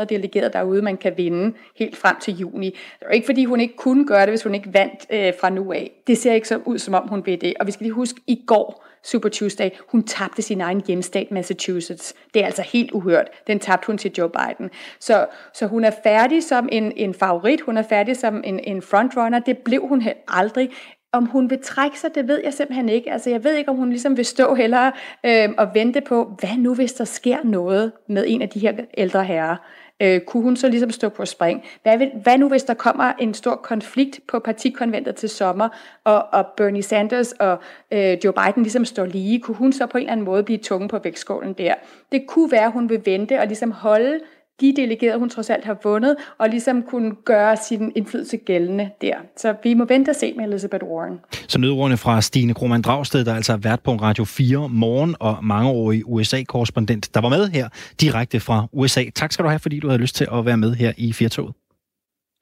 Speaker 3: 2.300 delegerede derude, man kan vinde helt frem til juni. Det er ikke, fordi hun ikke kunne gøre det, hvis hun ikke vandt øh, fra nu af. Det ser ikke så ud, som om hun vil det. Og vi skal lige huske, i går, Super Tuesday, hun tabte sin egen hjemstat, Massachusetts. Det er altså helt uhørt. Den tabte hun til Joe Biden. Så, så hun er færdig som en, en favorit, hun er færdig som en, en frontrunner. Det blev hun aldrig. Om hun vil trække sig, det ved jeg simpelthen ikke. Altså, jeg ved ikke, om hun ligesom vil stå hellere øh, og vente på, hvad nu hvis der sker noget med en af de her ældre herrer øh, kunne hun så ligesom stå på spring? Hvad, vil, hvad nu, hvis der kommer en stor konflikt på partikonventet til sommer, og, og Bernie Sanders og øh, Joe Biden ligesom står lige? Kunne hun så på en eller anden måde blive tunge på vægtskålen der? Det kunne være, at hun vil vente og ligesom holde de delegerede, hun trods alt har vundet, og ligesom kunne gøre sin indflydelse gældende der. Så vi må vente og se med Elizabeth Warren.
Speaker 1: Så nødordene fra Stine Krohmann Dragsted, der altså er vært på Radio 4 morgen og mangeårig USA-korrespondent, der var med her direkte fra USA. Tak skal du have, fordi du havde lyst til at være med her i Firtoget.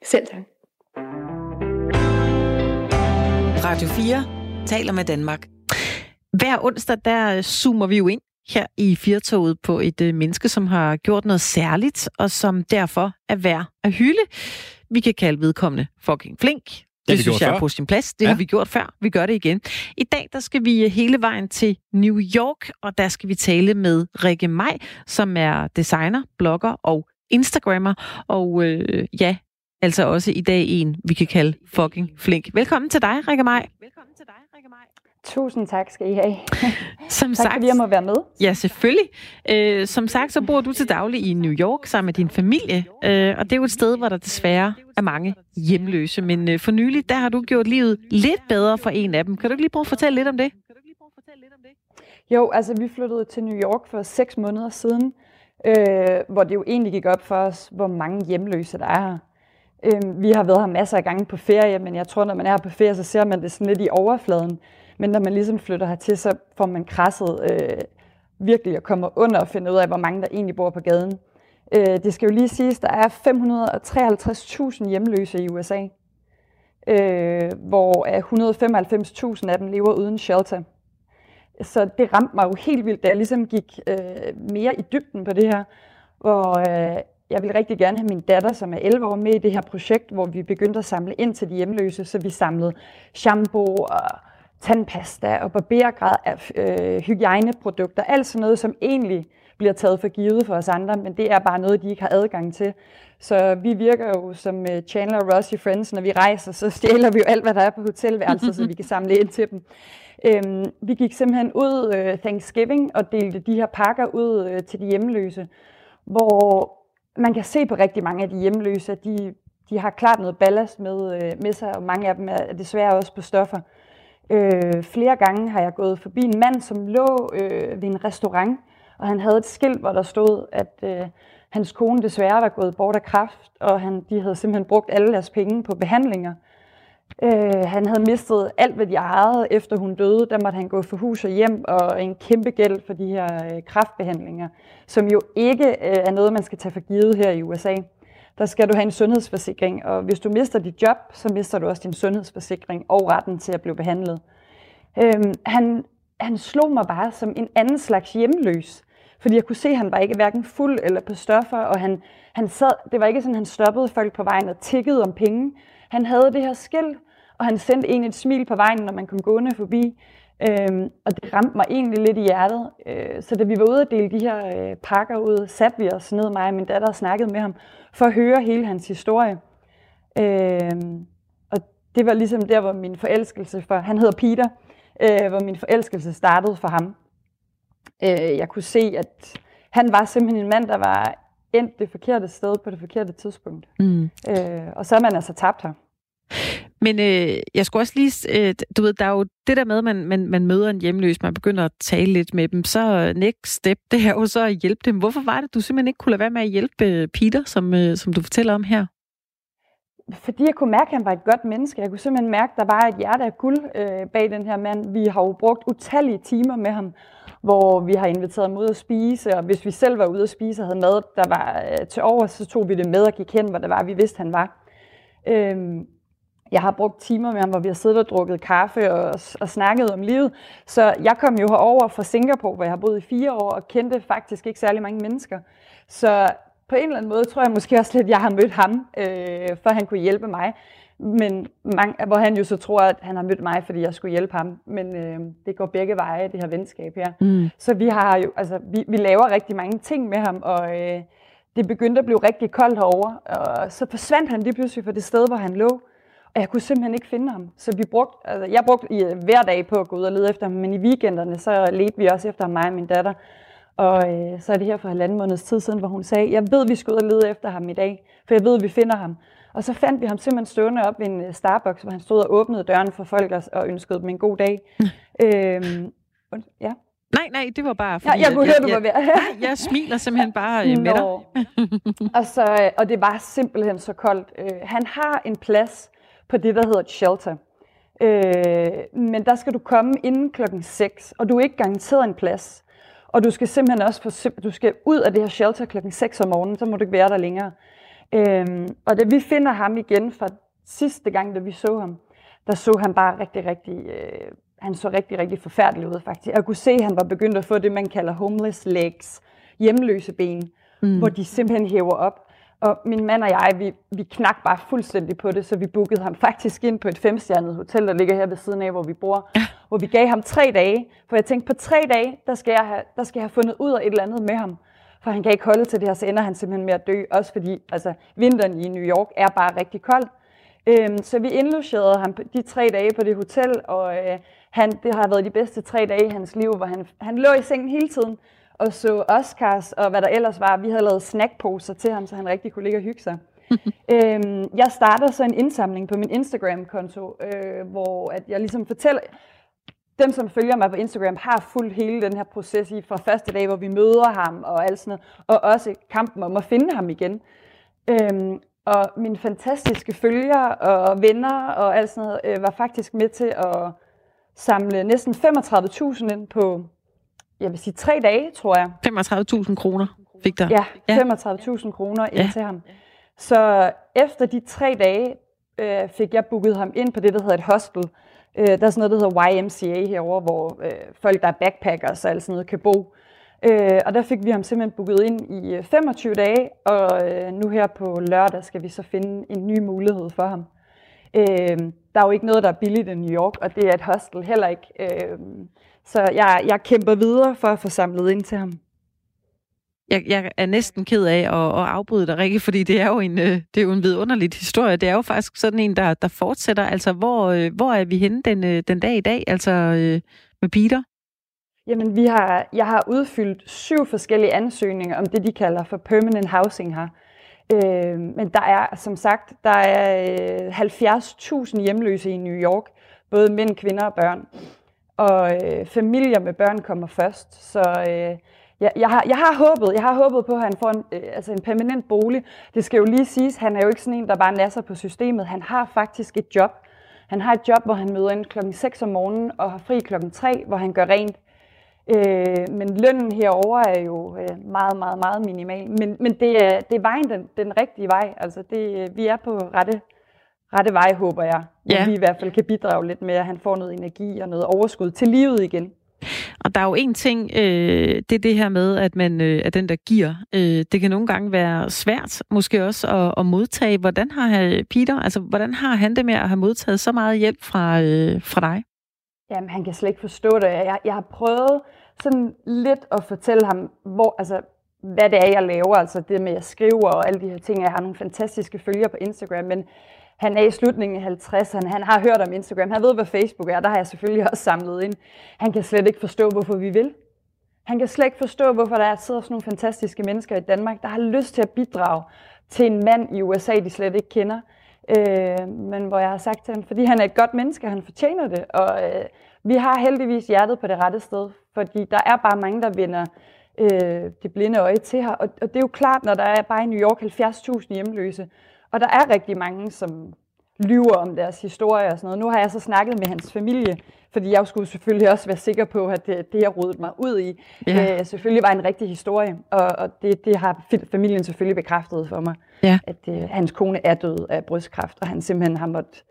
Speaker 3: Selv tak.
Speaker 2: Radio 4 taler med Danmark. Hver onsdag, der zoomer vi jo ind her i Firtoget på et øh, menneske, som har gjort noget særligt, og som derfor er værd at hylde. Vi kan kalde vedkommende fucking flink. Det,
Speaker 1: det
Speaker 2: synes jeg
Speaker 1: før.
Speaker 2: er på sin plads. Det ja. har vi gjort før. Vi gør det igen. I dag der skal vi hele vejen til New York, og der skal vi tale med Rikke Maj, som er designer, blogger og Instagrammer. Og øh, ja, altså også i dag en, vi kan kalde fucking flink. Velkommen til dig, Rikke Maj. Velkommen til dig, Rikke Maj.
Speaker 3: Tusind tak skal I have.
Speaker 2: Som
Speaker 3: tak
Speaker 2: sagt,
Speaker 3: fordi jeg må være med.
Speaker 2: Ja, selvfølgelig. Øh, som sagt, så bor du til daglig i New York sammen med din familie, øh, og det er jo et sted, hvor der desværre er mange hjemløse. Men øh, for nylig, der har du gjort livet lidt bedre for en af dem. Kan du ikke lige prøve at fortælle lidt om det?
Speaker 4: Jo, altså vi flyttede til New York for seks måneder siden, øh, hvor det jo egentlig gik op for os, hvor mange hjemløse der er her. Øh, vi har været her masser af gange på ferie, men jeg tror, når man er her på ferie, så ser man det sådan lidt i overfladen. Men når man ligesom flytter hertil, så får man krasset øh, virkelig at komme under og finde ud af, hvor mange der egentlig bor på gaden. Øh, det skal jo lige siges, der er 553.000 hjemløse i USA, øh, hvor 195.000 af dem lever uden shelter. Så det ramte mig jo helt vildt, da jeg ligesom gik øh, mere i dybden på det her, hvor øh, jeg ville rigtig gerne have min datter, som er 11 år, med i det her projekt, hvor vi begyndte at samle ind til de hjemløse, så vi samlede shampoo og tandpasta og barbergrad af øh, hygiejneprodukter, alt sådan noget, som egentlig bliver taget for givet for os andre, men det er bare noget, de ikke har adgang til. Så vi virker jo som øh, Chandler og Ross i Friends, når vi rejser, så stjæler vi jo alt, hvad der er på hotelværelset, så vi kan samle ind til dem. Øhm, vi gik simpelthen ud øh, Thanksgiving og delte de her pakker ud øh, til de hjemløse, hvor man kan se på rigtig mange af de hjemløse, at de, de har klart noget ballast med, øh, med sig, og mange af dem er desværre også på stoffer. Øh, Øh, flere gange har jeg gået forbi en mand, som lå øh, ved en restaurant, og han havde et skilt, hvor der stod, at øh, hans kone desværre var gået bort af kraft, og han, de havde simpelthen brugt alle deres penge på behandlinger. Øh, han havde mistet alt, hvad de ejede, efter hun døde. Der måtte han gå for hus og hjem, og en kæmpe gæld for de her øh, kraftbehandlinger, som jo ikke øh, er noget, man skal tage for givet her i USA der skal du have en sundhedsforsikring, og hvis du mister dit job, så mister du også din sundhedsforsikring og retten til at blive behandlet. Øhm, han, han slog mig bare som en anden slags hjemløs, fordi jeg kunne se, at han var ikke hverken fuld eller på stoffer, og han, han sad, det var ikke sådan, at han stoppede folk på vejen og tikkede om penge. Han havde det her skilt, og han sendte en et smil på vejen, når man kom gående forbi. Øhm, og det ramte mig egentlig lidt i hjertet. Øh, så da vi var ude at dele de her øh, pakker ud, satte vi os ned, mig og min datter, og snakkede med ham, for at høre hele hans historie. Øhm, og det var ligesom der, hvor min forelskelse for, han hedder Peter, øh, hvor min forelskelse startede for ham. Øh, jeg kunne se, at han var simpelthen en mand, der var endt det forkerte sted på det forkerte tidspunkt. Mm. Øh, og så er man altså tabt her.
Speaker 2: Men øh, jeg skulle også lige, øh, du ved, der er jo det der med, at man, man, man møder en hjemløs, man begynder at tale lidt med dem, så øh, next step, det er jo så at hjælpe dem. Hvorfor var det, du simpelthen ikke kunne lade være med at hjælpe øh, Peter, som, øh, som du fortæller om her?
Speaker 4: Fordi jeg kunne mærke, at han var et godt menneske. Jeg kunne simpelthen mærke, at der var et hjerte af guld øh, bag den her mand. Vi har jo brugt utallige timer med ham, hvor vi har inviteret ham ud at spise, og hvis vi selv var ude at spise og havde mad, der var øh, til over, så tog vi det med og gik hen, hvor det var, vi vidste, han var. Øhm, jeg har brugt timer med ham, hvor vi har siddet og drukket kaffe og, og snakket om livet. Så jeg kom jo herover fra Singapore, hvor jeg har boet i fire år, og kendte faktisk ikke særlig mange mennesker. Så på en eller anden måde tror jeg måske også lidt, at jeg har mødt ham, øh, for han kunne hjælpe mig. Men mange, hvor han jo så tror, at han har mødt mig, fordi jeg skulle hjælpe ham. Men øh, det går begge veje, det her venskab her. Mm. Så vi har jo, altså, vi, vi laver rigtig mange ting med ham, og øh, det begyndte at blive rigtig koldt herover. Og så forsvandt han lige pludselig fra det sted, hvor han lå. Og jeg kunne simpelthen ikke finde ham. Så vi brugte, altså, jeg brugte i, hver dag på at gå ud og lede efter ham, men i weekenderne, så ledte vi også efter mig og min datter. Og øh, så er det her for halvanden måneds tid siden, hvor hun sagde, jeg ved, vi skal ud og lede efter ham i dag, for jeg ved, vi finder ham. Og så fandt vi ham simpelthen stående op ved en øh, Starbucks, hvor han stod og åbnede døren for folk og ønskede dem en god dag. Øhm,
Speaker 2: ja. Nej, nej, det var bare fordi...
Speaker 4: Ja, jeg kunne høre, du var ved.
Speaker 2: jeg, jeg smiler simpelthen bare øh, med dig.
Speaker 4: og, så, øh, og det var simpelthen så koldt. Øh, han har en plads på det, der hedder et shelter. Øh, men der skal du komme inden klokken 6, og du er ikke garanteret en plads. Og du skal simpelthen også få, du skal ud af det her shelter klokken 6 om morgenen, så må du ikke være der længere. Øhm, og da vi finder ham igen fra sidste gang, da vi så ham, der så han bare rigtig, rigtig, øh, han så rigtig, rigtig forfærdelig ud faktisk. Jeg kunne se, at han var begyndt at få det, man kalder homeless legs, hjemløse ben, mm. hvor de simpelthen hæver op. Og min mand og jeg, vi, vi knak bare fuldstændig på det, så vi bookede ham faktisk ind på et femstjernet hotel, der ligger her ved siden af, hvor vi bor. Hvor vi gav ham tre dage, for jeg tænkte, på tre dage, der skal jeg have, der skal jeg have fundet ud af et eller andet med ham. For han kan ikke holde til det her, så ender han simpelthen med at dø. Også fordi altså, vinteren i New York er bare rigtig kold. Øhm, så vi indlogerede ham de tre dage på det hotel, og øh, han, det har været de bedste tre dage i hans liv, hvor han, han lå i sengen hele tiden og så Oscars og hvad der ellers var. Vi havde lavet snackposer til ham, så han rigtig kunne ligge og hygge sig. øhm, jeg starter så en indsamling på min Instagram-konto, øh, hvor at jeg ligesom fortæller, dem som følger mig på Instagram har fulgt hele den her proces i fra første dag, hvor vi møder ham og alt sådan noget, og også kampen om at finde ham igen. Øhm, og mine fantastiske følgere og venner og alt sådan noget, øh, var faktisk med til at samle næsten 35.000 ind på jeg vil sige tre dage, tror jeg.
Speaker 2: 35.000 kroner fik der?
Speaker 4: Ja, 35.000 kroner ind ja. til ham. Så efter de tre dage øh, fik jeg booket ham ind på det, der hedder et hostel. Øh, der er sådan noget, der hedder YMCA herover, hvor øh, folk, der er backpackers og alt sådan noget, kan bo. Øh, og der fik vi ham simpelthen booket ind i 25 øh, dage, og øh, nu her på lørdag skal vi så finde en ny mulighed for ham. Øh, der er jo ikke noget, der er billigt i New York, og det er et hostel heller ikke. Øh, så jeg, jeg kæmper videre for at få samlet ind til ham.
Speaker 2: Jeg, jeg er næsten ked af at, at afbryde dig, Rikke, fordi det er jo en, øh, det er jo en vidunderlig historie. Det er jo faktisk sådan en, der, der fortsætter. Altså, hvor, øh, hvor er vi henne den, øh, den dag i dag, altså med Peter?
Speaker 4: Jamen, vi har, jeg har udfyldt syv forskellige ansøgninger om det, de kalder for permanent housing her. Øh, men der er, som sagt, der er 70.000 hjemløse i New York, både mænd, kvinder og børn og øh, familier med børn kommer først. Så øh, jeg, jeg, har, jeg har håbet, jeg har håbet på, at han får en, øh, altså en permanent bolig. Det skal jo lige siges, han er jo ikke sådan en, der bare nasser på systemet. Han har faktisk et job. Han har et job, hvor han møder ind klokken 6 om morgenen og har fri klokken 3, hvor han gør rent. Øh, men lønnen herover er jo øh, meget, meget, meget minimal. Men, men det, er, det er vejen den, den rigtige vej. Altså det, øh, vi er på rette, rette vej, håber jeg. Ja. vi i hvert fald kan bidrage lidt med, at han får noget energi og noget overskud til livet igen.
Speaker 2: Og der er jo en ting, øh, det er det her med, at man øh, at den, der giver. Øh, det kan nogle gange være svært, måske også at, at modtage. Hvordan har Peter, altså hvordan har han det med at have modtaget så meget hjælp fra, øh, fra dig?
Speaker 4: Jamen, han kan slet ikke forstå det. Jeg, jeg har prøvet sådan lidt at fortælle ham, hvor, altså, hvad det er, jeg laver. Altså det med, at jeg skriver og alle de her ting. Jeg har nogle fantastiske følgere på Instagram, men han er i slutningen af 50'erne. Han har hørt om Instagram. Han ved, hvad Facebook er. Der har jeg selvfølgelig også samlet ind. Han kan slet ikke forstå, hvorfor vi vil. Han kan slet ikke forstå, hvorfor der sidder sådan nogle fantastiske mennesker i Danmark, der har lyst til at bidrage til en mand i USA, de slet ikke kender. Øh, men hvor jeg har sagt til ham, fordi han er et godt menneske, han fortjener det. Og øh, vi har heldigvis hjertet på det rette sted, fordi der er bare mange, der vender øh, det blinde øje til her. Og, og det er jo klart, når der er bare i New York 70.000 hjemløse, og der er rigtig mange, som lyver om deres historie og sådan noget. Nu har jeg så snakket med hans familie, fordi jeg skulle selvfølgelig også være sikker på, at det, det jeg rodede mig ud i, ja. øh, selvfølgelig var en rigtig historie. Og, og det, det har familien selvfølgelig bekræftet for mig, ja. at øh, hans kone er død af brystkræft, og han simpelthen har måttet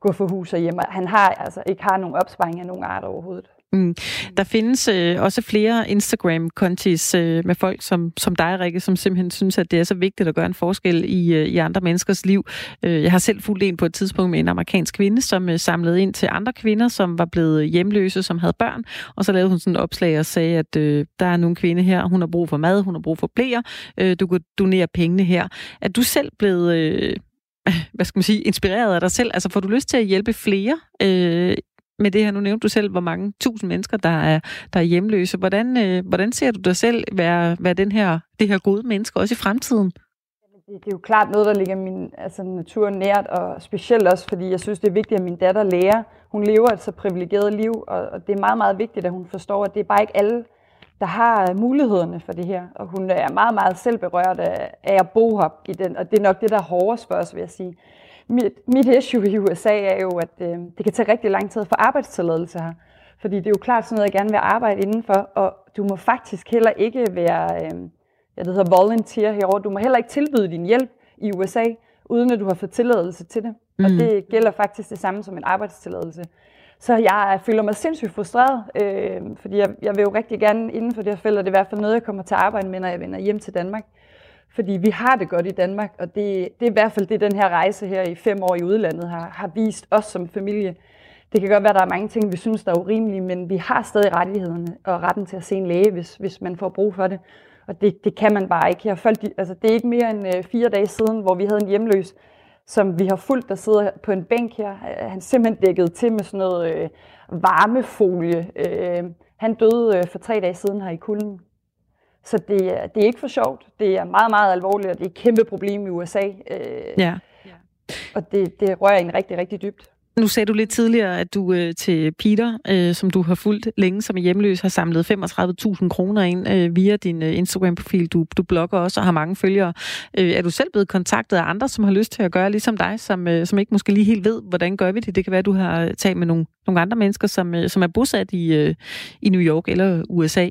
Speaker 4: gå for hus og hjem. Han har altså ikke har nogen opsparing af nogen art overhovedet. Mm.
Speaker 2: Der findes øh, også flere Instagram-kontis øh, med folk som, som dig, Rikke, som simpelthen synes, at det er så vigtigt at gøre en forskel i, øh, i andre menneskers liv. Øh, jeg har selv fulgt en på et tidspunkt med en amerikansk kvinde, som øh, samlede ind til andre kvinder, som var blevet hjemløse, som havde børn, og så lavede hun sådan et opslag og sagde, at øh, der er nogle kvinde her, hun har brug for mad, hun har brug for blæer, øh, du kan donere pengene her. Er du selv blevet... Øh, hvad skal man sige, inspireret af dig selv? Altså får du lyst til at hjælpe flere øh, med det her? Nu nævnte du selv, hvor mange tusind mennesker, der er, der er hjemløse. Hvordan, øh, hvordan ser du dig selv være, være den her, det her gode menneske også i fremtiden?
Speaker 4: Det, det er jo klart noget, der ligger min altså, natur nært, og specielt også, fordi jeg synes, det er vigtigt, at min datter lærer. Hun lever et så privilegeret liv, og, og det er meget, meget vigtigt, at hun forstår, at det er bare ikke alle, der har øh, mulighederne for det her. Og hun er meget, meget selvberørt af, af at bo her i den, og det er nok det, der er hårdest for os, vil jeg sige mit, mit issue i USA er jo, at øh, det kan tage rigtig lang tid at få arbejdstilladelse her. Fordi det er jo klart sådan noget, jeg gerne vil arbejde indenfor, og du må faktisk heller ikke være, øh, ja, det hedder volunteer herovre, du må heller ikke tilbyde din hjælp i USA, uden at du har fået tilladelse til det. Mm. Og det gælder faktisk det samme som en arbejdstilladelse. Så jeg føler mig sindssygt frustreret, øh, fordi jeg, jeg vil jo rigtig gerne inden for det her felt, og det er i hvert fald noget, jeg kommer til at arbejde med, når jeg vender hjem til Danmark. Fordi vi har det godt i Danmark, og det, det er i hvert fald det, den her rejse her i fem år i udlandet har, har vist os som familie. Det kan godt være, at der er mange ting, vi synes, der er urimelige, men vi har stadig rettighederne og retten til at se en læge, hvis, hvis man får brug for det. Og det, det kan man bare ikke. Jeg folk, altså, det er ikke mere end øh, fire dage siden, hvor vi havde en hjemløs, som vi har fulgt, der sidder på en bænk her. Øh, han simpelthen dækket til med sådan noget øh, varmefolie. Øh, han døde øh, for tre dage siden her i kulden. Så det, det er ikke for sjovt. Det er meget, meget alvorligt, og det er et kæmpe problem i USA. Øh, ja. Og det, det rører en rigtig, rigtig dybt.
Speaker 2: Nu sagde du lidt tidligere, at du øh, til Peter, øh, som du har fulgt længe som hjemløs, har samlet 35.000 kroner ind øh, via din øh, Instagram-profil. Du, du blogger også og har mange følgere. Øh, er du selv blevet kontaktet af andre, som har lyst til at gøre ligesom dig, som, øh, som ikke måske lige helt ved, hvordan gør vi det? Det kan være, at du har talt med nogle, nogle andre mennesker, som, øh, som er bosat i, øh, i New York eller USA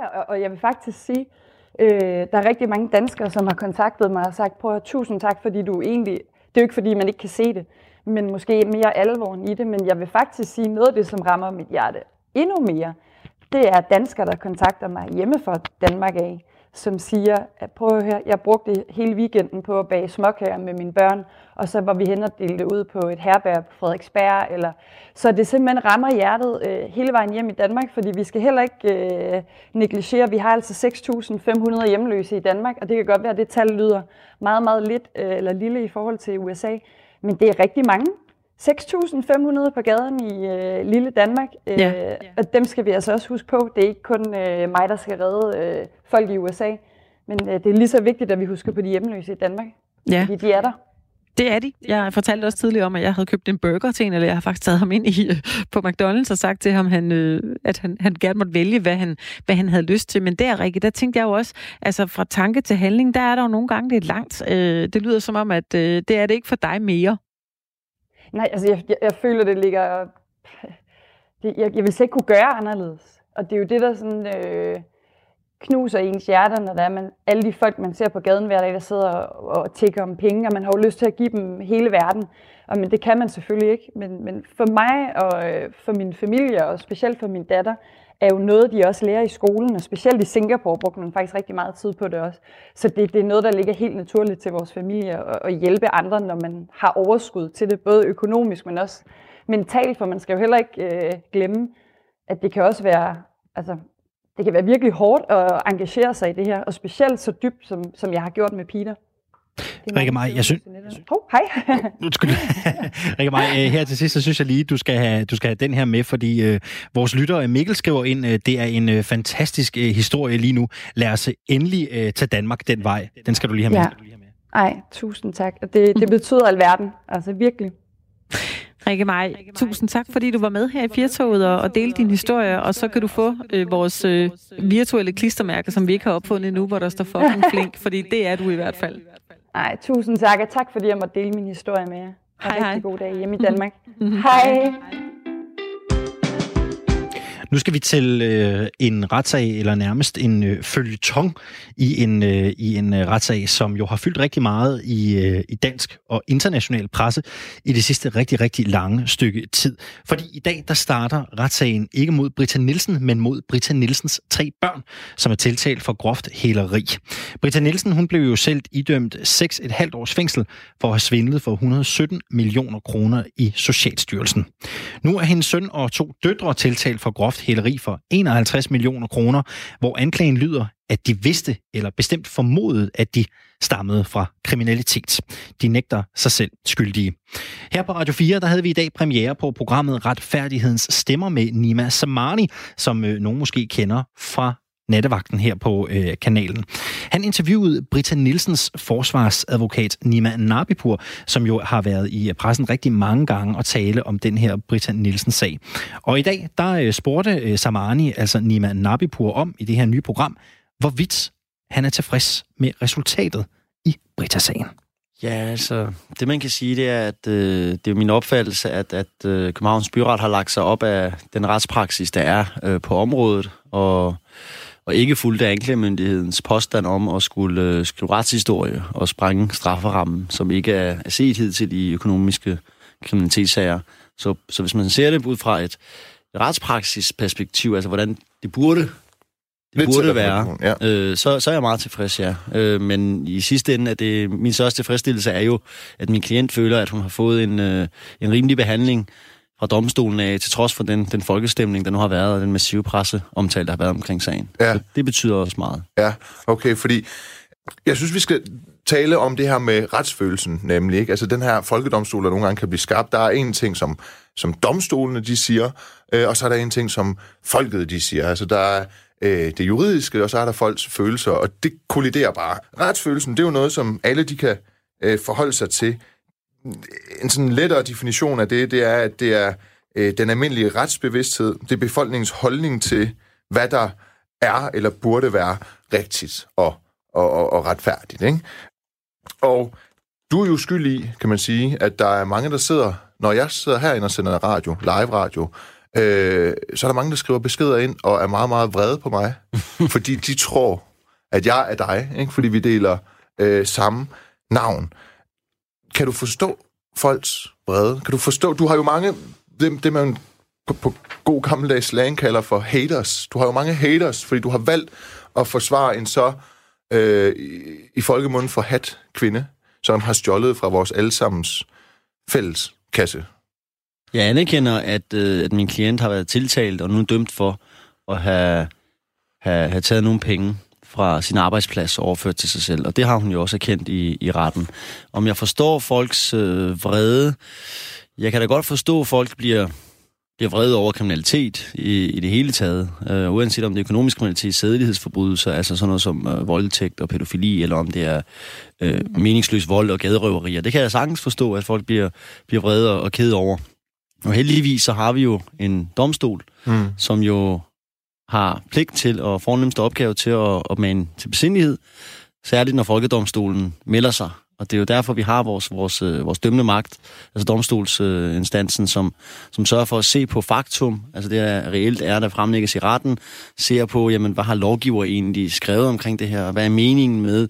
Speaker 4: jeg, og jeg vil faktisk sige, øh, der er rigtig mange danskere, som har kontaktet mig og sagt, prøv at tusind tak, fordi du egentlig, det er jo ikke fordi, man ikke kan se det, men måske mere alvoren i det, men jeg vil faktisk sige, noget af det, som rammer mit hjerte endnu mere, det er danskere, der kontakter mig hjemme fra Danmark af, som siger, at prøv her, jeg brugte hele weekenden på at bage småkager med mine børn, og så var vi hen og delte ud på et herbær på Frederiksberg. Eller... Så det simpelthen rammer hjertet øh, hele vejen hjem i Danmark, fordi vi skal heller ikke øh, negligere, vi har altså 6.500 hjemløse i Danmark, og det kan godt være, at det tal lyder meget, meget lidt øh, eller lille i forhold til USA, men det er rigtig mange. 6.500 på gaden i øh, lille Danmark, øh, ja. og dem skal vi altså også huske på. Det er ikke kun øh, mig, der skal redde øh, folk i USA, men øh, det er lige så vigtigt, at vi husker på de hjemløse i Danmark, ja. fordi de er der.
Speaker 2: Det er de. Jeg fortalte også tidligere om, at jeg havde købt en burger til en, eller jeg har faktisk taget ham ind i, øh, på McDonald's og sagt til ham, han, øh, at han, han gerne måtte vælge, hvad han, hvad han havde lyst til. Men der, Rikke, der tænkte jeg jo også, altså fra tanke til handling, der er der jo nogle gange lidt langt. Øh, det lyder som om, at øh, det er det ikke for dig mere.
Speaker 4: Nej, altså jeg, jeg, jeg føler, det ligger... Det, jeg, jeg vil slet ikke kunne gøre anderledes. Og det er jo det, der sådan, øh, knuser ens hjerter, når der er man, alle de folk, man ser på gaden hver dag, der sidder og, og tigger om penge, og man har jo lyst til at give dem hele verden. Og, men det kan man selvfølgelig ikke. Men, men for mig og øh, for min familie, og specielt for min datter, er jo noget, de også lærer i skolen, og specielt i Singapore brugte man faktisk rigtig meget tid på det også. Så det, det er noget, der ligger helt naturligt til vores familie, at, at hjælpe andre, når man har overskud til det, både økonomisk, men også mentalt, for man skal jo heller ikke øh, glemme, at det kan også være, altså, det kan være virkelig hårdt at engagere sig i det her, og specielt så dybt, som, som jeg har gjort med Peter.
Speaker 1: Rikke Maj, jeg synes...
Speaker 4: Oh, hej.
Speaker 1: Rikke Maj, øh, her til sidst, så synes jeg lige, du skal have, du skal have den her med, fordi uh, vores lytter Mikkel skriver ind, uh, det er en uh, fantastisk uh, historie lige nu. Lad os endelig uh, tage Danmark den vej. Den skal du lige have med. Ja.
Speaker 4: Ej, tusind tak. Det, det betyder alverden. Altså virkelig.
Speaker 2: Rikke Maj, tusind tak, fordi du var med her i Firtoget og, og delte din historie, og så kan du få øh, vores øh, virtuelle klistermærke, som vi ikke har opfundet endnu, hvor der står fucking flink, fordi det er du i hvert fald.
Speaker 4: Nej, tusind tak, og tak fordi jeg måtte dele min historie med jer. Ha' hej, hej. god dag hjemme i Danmark.
Speaker 2: hej. hej.
Speaker 1: Nu skal vi til øh, en retssag, eller nærmest en øh, følgetong i en, øh, i en øh, retssag, som jo har fyldt rigtig meget i, øh, i dansk og international presse i det sidste rigtig, rigtig lange stykke tid. Fordi i dag, der starter retssagen ikke mod Britta Nielsen, men mod Britta Nielsens tre børn, som er tiltalt for groft hæleri. Britta Nielsen, hun blev jo selv idømt 6,5 års fængsel for at have svindlet for 117 millioner kroner i Socialstyrelsen. Nu er hendes søn og to døtre tiltalt for groft hæleri for 51 millioner kroner, hvor anklagen lyder, at de vidste eller bestemt formodede, at de stammede fra kriminalitet. De nægter sig selv skyldige. Her på Radio 4, der havde vi i dag premiere på programmet Retfærdighedens Stemmer med Nima Samani, som øh, nogen måske kender fra nattevagten her på øh, kanalen. Han interviewede Britta Nielsens forsvarsadvokat Nima Nabipur, som jo har været i øh, pressen rigtig mange gange og tale om den her Britta Nielsens sag. Og i dag, der øh, spurgte øh, Samani, altså Nima Nabipur, om i det her nye program, hvorvidt han er tilfreds med resultatet i Britta-sagen.
Speaker 5: Ja, altså, det man kan sige, det er, at øh, det er min opfattelse, at, at øh, Københavns Byret har lagt sig op af den retspraksis, der er øh, på området, og og ikke fulgte anklagemyndighedens påstand om at skulle øh, skrive retshistorie og sprænge strafferammen, som ikke er, er set hidtil i økonomiske kriminalitetssager. Så, så hvis man ser det ud fra et retspraksisperspektiv, altså hvordan det burde det Lidt burde være, ja. øh, så, så er jeg meget tilfreds, ja. Øh, men i sidste ende er det, min største tilfredsstillelse er jo, at min klient føler, at hun har fået en, øh, en rimelig behandling fra domstolen af, til trods for den, den folkestemning, der nu har været, og den massive presseomtale, der har været omkring sagen. Ja. Så det betyder også meget.
Speaker 6: Ja, okay, fordi jeg synes, vi skal tale om det her med retsfølelsen, nemlig. Ikke? Altså den her folkedomstol, der nogle gange kan blive skabt. Der er en ting, som, som domstolene de siger, øh, og så er der en ting, som folket de siger. Altså der er øh, det juridiske, og så er der folks følelser, og det kolliderer bare. Retsfølelsen, det er jo noget, som alle de kan øh, forholde sig til en sådan lettere definition af det, det er, at det er øh, den almindelige retsbevidsthed, det er befolkningens holdning til, hvad der er eller burde være rigtigt og, og, og, og retfærdigt. Ikke? Og du er jo skyld i, kan man sige, at der er mange, der sidder, når jeg sidder herinde og sender radio, live radio, øh, så er der mange, der skriver beskeder ind og er meget, meget vrede på mig, fordi de tror, at jeg er dig, ikke? fordi vi deler øh, samme navn. Kan du forstå folks vrede? Kan du forstå? Du har jo mange, det, det man på, på god gammeldags slang kalder for haters. Du har jo mange haters, fordi du har valgt at forsvare en så øh, i, i folkemunden for hat kvinde, som har stjålet fra vores allesammens fælles kasse.
Speaker 5: Jeg anerkender, at, øh, at min klient har været tiltalt og nu dømt for at have, have, have taget nogle penge fra sin arbejdsplads overført til sig selv, og det har hun jo også erkendt i, i retten. Om jeg forstår folks øh, vrede, jeg kan da godt forstå, at folk bliver, bliver vrede over kriminalitet i, i det hele taget, øh, uanset om det er økonomisk kriminalitet, sædelighedsforbrydelser, altså sådan noget som øh, voldtægt og pædofili, eller om det er øh, meningsløs vold og gaderøverier. Det kan jeg sagtens forstå, at folk bliver, bliver vrede og kede over. Og heldigvis så har vi jo en domstol, mm. som jo har pligt til og fornemmeste opgave til at opmane til besindighed, særligt når Folkedomstolen melder sig og det er jo derfor, vi har vores, vores, øh, vores dømmende magt, altså domstolsinstansen, som, som sørger for at se på faktum, altså det er reelt er, der fremlægges i retten, ser på, jamen, hvad har lovgiver egentlig skrevet omkring det her, hvad er meningen med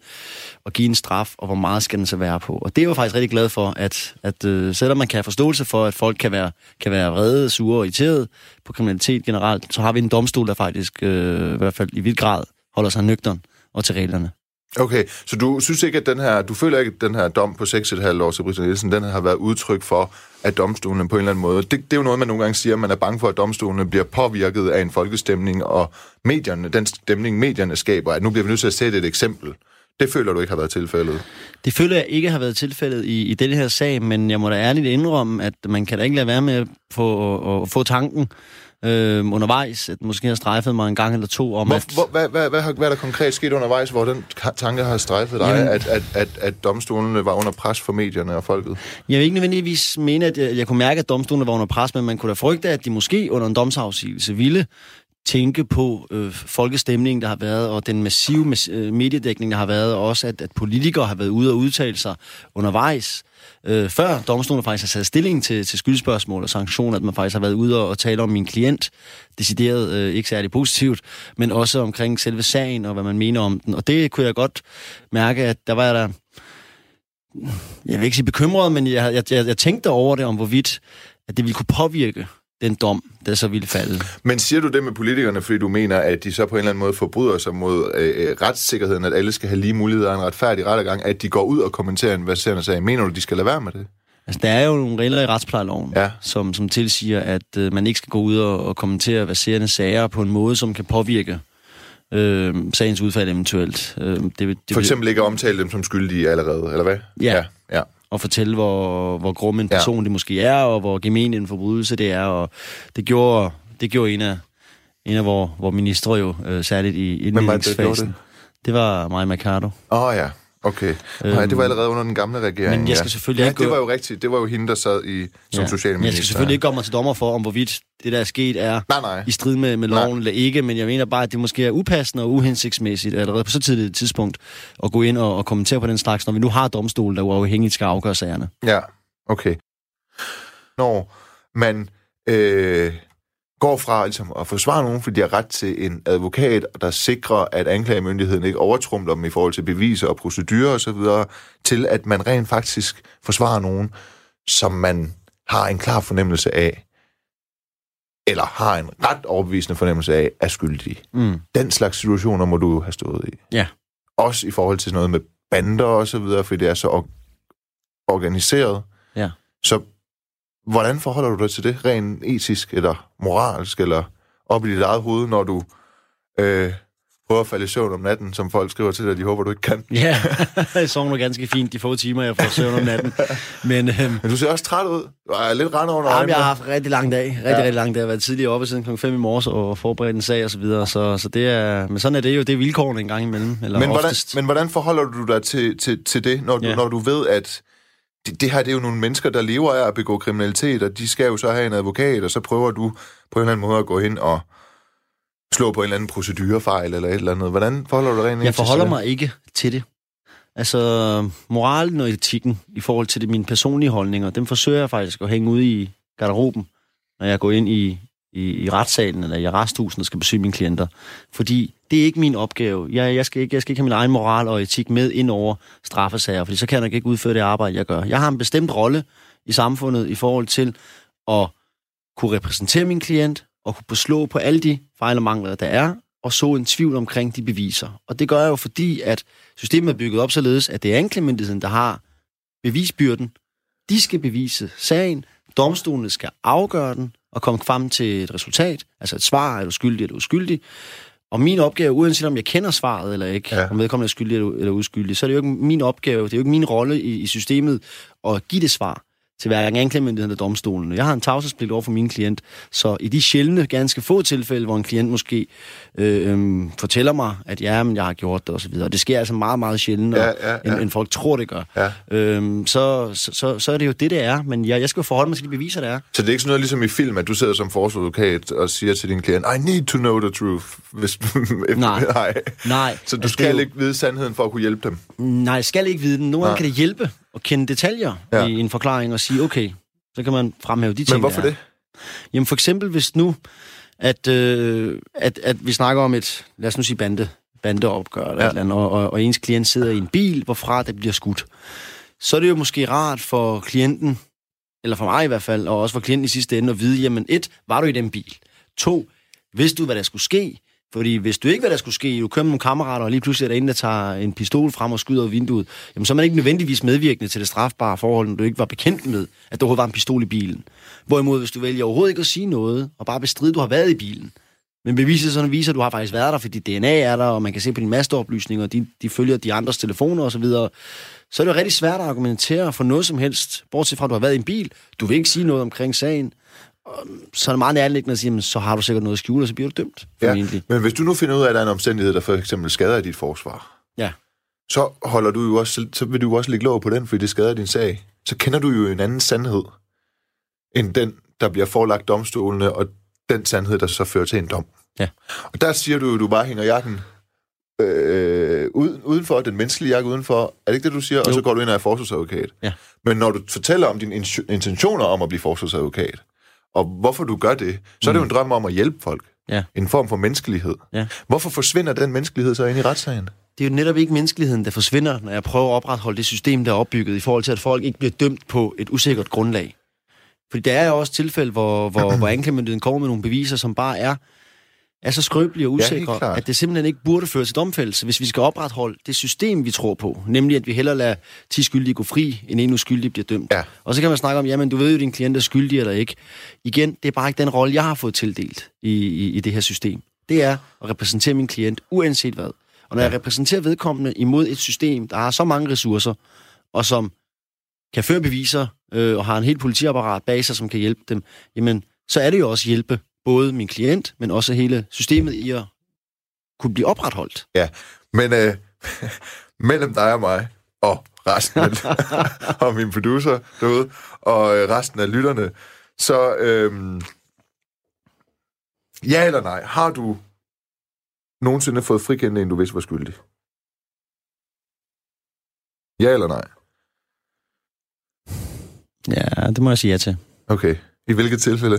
Speaker 5: at give en straf, og hvor meget skal den så være på. Og det er jeg faktisk rigtig glad for, at, at uh, selvom man kan have forståelse for, at folk kan være, kan være vrede, sure og irriteret på kriminalitet generelt, så har vi en domstol, der faktisk, uh, i hvert fald i vidt grad, holder sig nøgteren og til reglerne.
Speaker 6: Okay, så du synes ikke, at den her, du føler ikke, at den her dom på 6,5 år til Britta Nielsen, den har været udtryk for, at domstolen på en eller anden måde, det, det er jo noget, man nogle gange siger, at man er bange for, at domstolen bliver påvirket af en folkestemning, og medierne, den stemning, medierne skaber, at nu bliver vi nødt til at sætte et eksempel. Det føler du ikke har været tilfældet?
Speaker 5: Det føler jeg ikke har været tilfældet i, i denne her sag, men jeg må da ærligt indrømme, at man kan da ikke lade være med at få, at, at få tanken øh, undervejs, at måske har strejfet mig en gang eller to om,
Speaker 6: hvor,
Speaker 5: at...
Speaker 6: Hvor, hvad, hvad, hvad, hvad er der konkret sket undervejs, hvor den tanke har strejfet dig, Jamen, at, at, at, at domstolene var under pres for medierne og folket?
Speaker 5: Jeg vil ikke nødvendigvis mene, at jeg, jeg kunne mærke, at domstolene var under pres, men man kunne da frygte, at de måske under en domsafsigelse ville tænke på øh, folkestemningen, der har været, og den massive øh, mediedækning, der har været, og også at, at politikere har været ude og udtale sig undervejs, øh, Øh, før domstolen faktisk har sat stilling til, til skyldspørgsmål og sanktioner, at man faktisk har været ude og, og tale om min klient, decideret øh, ikke særlig positivt, men også omkring selve sagen og hvad man mener om den. Og det kunne jeg godt mærke, at der var der, jeg vil ikke sige bekymret, men jeg, jeg, jeg, jeg tænkte over det, om hvorvidt at det ville kunne påvirke den dom, der så ville falde.
Speaker 6: Men siger du det med politikerne, fordi du mener, at de så på en eller anden måde forbryder sig mod øh, øh retssikkerheden, at alle skal have lige muligheder og en retfærdig rettergang, at de går ud og kommenterer en verserende sag? Mener du, de skal lade være med det?
Speaker 5: Altså, der er jo nogle regler i retsplejeloven, ja. som, som tilsiger, at øh, man ikke skal gå ud og, og kommentere verserende sager på en måde, som kan påvirke øh, sagens udfald eventuelt. Øh, det, det,
Speaker 6: For eksempel ikke omtale dem som skyldige allerede, eller hvad?
Speaker 5: Ja. ja. ja og fortælle, hvor, hvor grum en person ja. det måske er, og hvor gemen en forbrydelse det er. Og det gjorde, det gjorde en af, en af vores, vores ministre jo, øh, særligt i indledningsfasen. Det, det var Maja Mercado.
Speaker 6: Åh oh, ja. Okay. Øhm, Nej, det var allerede under den gamle regering.
Speaker 5: Men jeg skal selvfølgelig ja,
Speaker 6: ikke... det var jo rigtigt. Det var jo hende, der sad i, som ja. socialminister.
Speaker 5: Jeg skal selvfølgelig ikke komme mig til dommer for, om hvorvidt det, der er sket, er nej, nej. i strid med, med loven nej. eller ikke, men jeg mener bare, at det måske er upassende og uhensigtsmæssigt allerede på så tidligt et tidspunkt at gå ind og, og kommentere på den slags, når vi nu har domstol, der uafhængigt skal afgøre sagerne.
Speaker 6: Ja, okay. Når man øh, går fra ligesom, at forsvare nogen, fordi de har ret til en advokat, der sikrer, at anklagemyndigheden ikke overtrumler dem i forhold til beviser og procedurer osv., til at man rent faktisk forsvarer nogen, som man har en klar fornemmelse af, eller har en ret overbevisende fornemmelse af, er skyldig. Mm. Den slags situationer må du have stået i.
Speaker 5: Ja.
Speaker 6: Også i forhold til sådan noget med bander og så videre, fordi det er så organiseret.
Speaker 5: Ja.
Speaker 6: Så Hvordan forholder du dig til det, rent etisk eller moralsk, eller op i dit eget hoved, når du øh, prøver at falde i søvn om natten, som folk skriver til dig, de håber, du ikke kan?
Speaker 5: Ja, jeg sover ganske fint de få timer, jeg får søvn om natten. Men, øhm,
Speaker 6: Men du ser også træt ud. Du er lidt rende under
Speaker 5: øjnene. jeg har haft rigtig lang dag. Rigtig, ja. rigtig lang dag. Jeg har været tidligere oppe siden kl. 5 i morges og forberedt en sag og så videre. Så, så det er, men sådan er det jo. Det er vilkårene en gang imellem. Eller
Speaker 6: men, hvordan, men hvordan forholder du dig til, til, til det, når du, ja. når du ved, at det, det her det er jo nogle mennesker, der lever af at begå kriminalitet, og de skal jo så have en advokat, og så prøver du på en eller anden måde at gå ind og slå på en eller anden procedurefejl eller et eller andet. Hvordan forholder du dig rent
Speaker 5: Jeg forholder mig ikke til det. Altså, moralen og etikken i forhold til det, mine personlige holdninger, dem forsøger jeg faktisk at hænge ud i garderoben, når jeg går ind i, i, i retssalen eller i resthusen og skal besøge mine klienter. Fordi det er ikke min opgave. Jeg, jeg, skal ikke, jeg skal ikke have min egen moral og etik med ind over straffesager, fordi så kan jeg nok ikke udføre det arbejde, jeg gør. Jeg har en bestemt rolle i samfundet i forhold til at kunne repræsentere min klient og kunne beslå på alle de fejl og mangler, der er, og så en tvivl omkring de beviser. Og det gør jeg jo, fordi at systemet er bygget op således, at det er anklagemyndigheden, der har bevisbyrden. De skal bevise sagen, domstolene skal afgøre den, og komme frem til et resultat, altså et svar, er du skyldig eller uskyldig. Og min opgave, uanset om jeg kender svaret eller ikke, ja. om vedkommende er skyldig eller uskyldig, så er det jo ikke min opgave, det er jo ikke min rolle i, i systemet at give det svar til hverken anklagemyndigheden eller domstolen. Jeg har en tavshedspligt over for min klient, så i de sjældne, ganske få tilfælde, hvor en klient måske øh, øh, fortæller mig, at ja, men jeg har gjort det osv., og det sker altså meget, meget sjældent, ja, ja, ja. End, end folk tror, det gør, ja. øh, så, så, så, så er det jo det, det er. Men jeg, jeg skal jo forholde mig til de beviser, der er.
Speaker 6: Så det er ikke sådan noget ligesom i film, at du sidder som forsvarsadvokat og siger til din klient, I need to know the truth. Hvis,
Speaker 5: nej. nej. nej.
Speaker 6: Så du altså, skal jo... ikke vide sandheden for at kunne hjælpe dem?
Speaker 5: Nej, jeg skal ikke vide den. Nogle gange kan det hjælpe at kende detaljer ja. i en forklaring og sige, okay, så kan man fremhæve de ting,
Speaker 6: Men hvorfor det?
Speaker 5: Jamen for eksempel, hvis nu, at, øh, at, at vi snakker om et, lad os nu sige bande, bandeopgør, eller ja. et eller andet, og, og, og ens klient sidder i en bil, hvorfra det bliver skudt, så er det jo måske rart for klienten, eller for mig i hvert fald, og også for klienten i sidste ende, at vide, jamen et, var du i den bil? To, vidste du, hvad der skulle ske? Fordi hvis du ikke hvad der skulle ske, du kører med nogle kammerater, og lige pludselig er der en, der tager en pistol frem og skyder ud af vinduet, jamen så er man ikke nødvendigvis medvirkende til det strafbare forhold, når du ikke var bekendt med, at der overhovedet var en pistol i bilen. Hvorimod, hvis du vælger overhovedet ikke at sige noget, og bare bestride, at du har været i bilen, Men beviset sådan viser, at du har faktisk været der, fordi DNA er der, og man kan se på dine og de, de følger de andres telefoner osv., så, videre. så er det jo rigtig svært at argumentere for noget som helst, bortset fra, at du har været i en bil. Du vil ikke sige noget omkring sagen. Så er det meget nærliggende at sige, så har du sikkert noget at skjule, og så bliver du dømt.
Speaker 6: Ja, men hvis du nu finder ud af, at der er en omstændighed, der for eksempel skader dit forsvar,
Speaker 5: ja.
Speaker 6: så, holder du jo også, så vil du jo også lægge lov på den, fordi det skader din sag. Så kender du jo en anden sandhed, end den, der bliver forelagt domstolene, og den sandhed, der så fører til en dom.
Speaker 5: Ja.
Speaker 6: Og der siger du, at du bare hænger jakken øh, uden, udenfor, den menneskelige jakke udenfor. Er det ikke det, du siger? Jo. Og så går du ind og er forsvarsadvokat.
Speaker 5: Ja.
Speaker 6: Men når du fortæller om dine intentioner om at blive forsvarsadvokat, og hvorfor du gør det, så er det jo en mm. drøm om at hjælpe folk.
Speaker 5: Ja.
Speaker 6: En form for menneskelighed.
Speaker 5: Ja.
Speaker 6: Hvorfor forsvinder den menneskelighed så ind i retssagen?
Speaker 5: Det er jo netop ikke menneskeligheden, der forsvinder, når jeg prøver at opretholde det system, der er opbygget, i forhold til, at folk ikke bliver dømt på et usikkert grundlag. Fordi der er jo også tilfælde, hvor, hvor, hvor anklagemyndigheden kommer med nogle beviser, som bare er, er så skrøbelige og usikre, ja, at det simpelthen ikke burde føre til domfældelse, hvis vi skal opretholde det system, vi tror på. Nemlig, at vi hellere lader 10 skyldige gå fri, end en uskyldig bliver dømt.
Speaker 6: Ja.
Speaker 5: Og så kan man snakke om, jamen du ved jo, din klient er skyldig eller ikke. Igen, det er bare ikke den rolle, jeg har fået tildelt i, i, i det her system. Det er at repræsentere min klient, uanset hvad. Og når ja. jeg repræsenterer vedkommende imod et system, der har så mange ressourcer, og som kan føre beviser, øh, og har en helt politiapparat bag sig, som kan hjælpe dem, jamen, så er det jo også hjælpe både min klient, men også hele systemet i at kunne blive opretholdt.
Speaker 6: Ja, men øh, mellem dig og mig, og resten af, og min producer derude, og øh, resten af lytterne, så øh, ja eller nej, har du nogensinde fået frikendt en, du vidste var skyldig? Ja eller nej?
Speaker 5: Ja, det må jeg sige ja til.
Speaker 6: Okay. I hvilket tilfælde?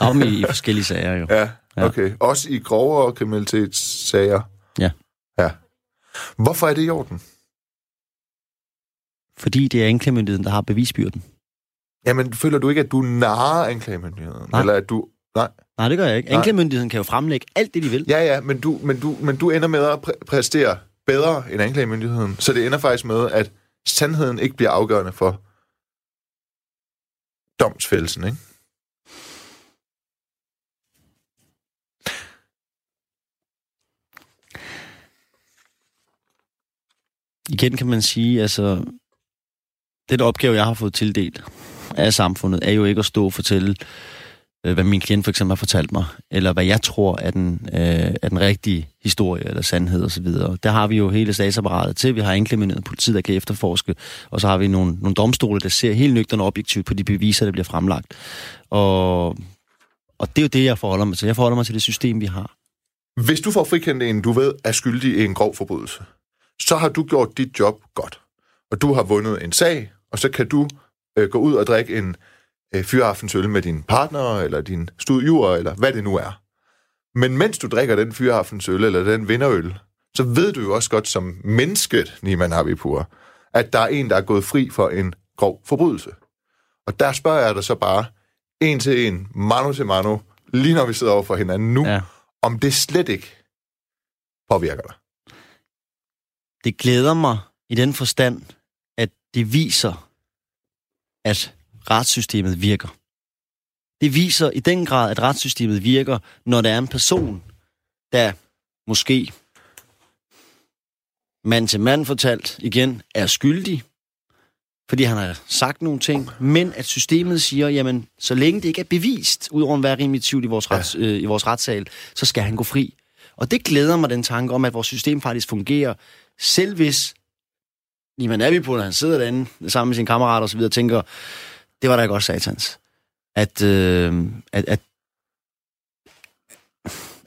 Speaker 5: Om i, i forskellige sager jo.
Speaker 6: Ja, okay. Også i grovere kriminalitetssager?
Speaker 5: Ja.
Speaker 6: Ja. Hvorfor er det i orden?
Speaker 5: Fordi det er anklagemyndigheden, der har bevisbyrden.
Speaker 6: Jamen, føler du ikke, at du narer anklagemyndigheden?
Speaker 5: Nej.
Speaker 6: Eller at du... Nej.
Speaker 5: Nej, det gør jeg ikke. Anklagemyndigheden kan jo fremlægge alt det, de vil.
Speaker 6: Ja, ja, men du, men du, men du ender med at præ- præstere bedre end anklagemyndigheden. Så det ender faktisk med, at sandheden ikke bliver afgørende for domsfældelsen, ikke?
Speaker 5: Igen kan man sige, altså, den opgave, jeg har fået tildelt af samfundet, er jo ikke at stå og fortælle, øh, hvad min klient for eksempel har fortalt mig, eller hvad jeg tror er den, øh, er den rigtige historie eller sandhed osv. Der har vi jo hele statsapparatet til. Vi har anklagemyndigheden politiet, der kan efterforske, og så har vi nogle, nogle domstole, der ser helt nøgterne objektivt på de beviser, der bliver fremlagt. Og, og det er jo det, jeg forholder mig til. Jeg forholder mig til det system, vi har.
Speaker 6: Hvis du får frikendt en, du ved er skyldig i en grov forbrydelse, så har du gjort dit job godt. Og du har vundet en sag, og så kan du øh, gå ud og drikke en øh, fyraftensøl med din partner, eller din studier, eller hvad det nu er. Men mens du drikker den fyraftensøl, eller den vinderøl, så ved du jo også godt som mennesket, Niman Habibur, at der er en, der er gået fri for en grov forbrydelse. Og der spørger jeg dig så bare, en til en, mano til mano, lige når vi sidder over for hinanden nu, ja. om det slet ikke påvirker dig.
Speaker 5: Det glæder mig i den forstand, at det viser, at retssystemet virker. Det viser i den grad, at retssystemet virker, når der er en person, der måske mand til mand fortalt igen er skyldig, fordi han har sagt nogle ting, men at systemet siger, jamen, så længe det ikke er bevist, udover at være rimelig tvivl i vores, rets, øh, i vores retssal, så skal han gå fri. Og det glæder mig, den tanke om, at vores system faktisk fungerer, selv hvis er vi på, når han sidder derinde sammen med sine kammerater osv., og tænker, det var da også satans. At, øh, at, at,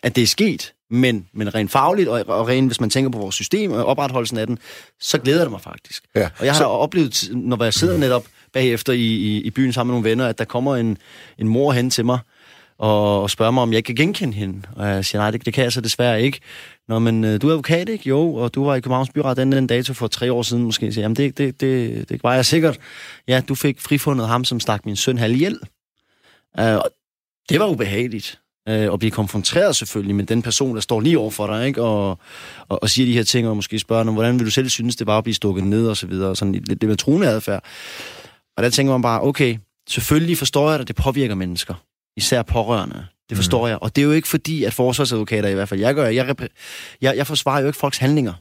Speaker 5: at det er sket, men, men rent fagligt, og, og rent, hvis man tænker på vores system og opretholdelsen af den, så glæder det mig faktisk.
Speaker 6: Ja.
Speaker 5: Og jeg har så... oplevet, når jeg sidder netop bagefter i, i, i byen sammen med nogle venner, at der kommer en, en mor hen til mig, og, og spørger mig, om jeg kan genkende hende. Og jeg siger, nej, det, det kan jeg så desværre ikke. Nå, men øh, du er advokat, ikke? Jo, og du var i Københavns Byret den, den dato for tre år siden måske. Så, jamen, det, det, det, det var jeg sikkert. Ja, du fik frifundet ham, som stak min søn halv ihjel. Uh, det var ubehageligt. Øh, uh, og blive konfronteret selvfølgelig med den person, der står lige over for dig, ikke? Og, og, og siger de her ting, og måske spørger, hvordan vil du selv synes, det var at blive stukket ned, og så videre. Sådan lidt det med truende adfærd. Og der tænker man bare, okay, selvfølgelig forstår jeg, at det påvirker mennesker især pårørende. Det forstår mm. jeg. Og det er jo ikke fordi, at forsvarsadvokater i hvert fald, jeg gør, jeg, jeg, jeg forsvarer jo ikke folks handlinger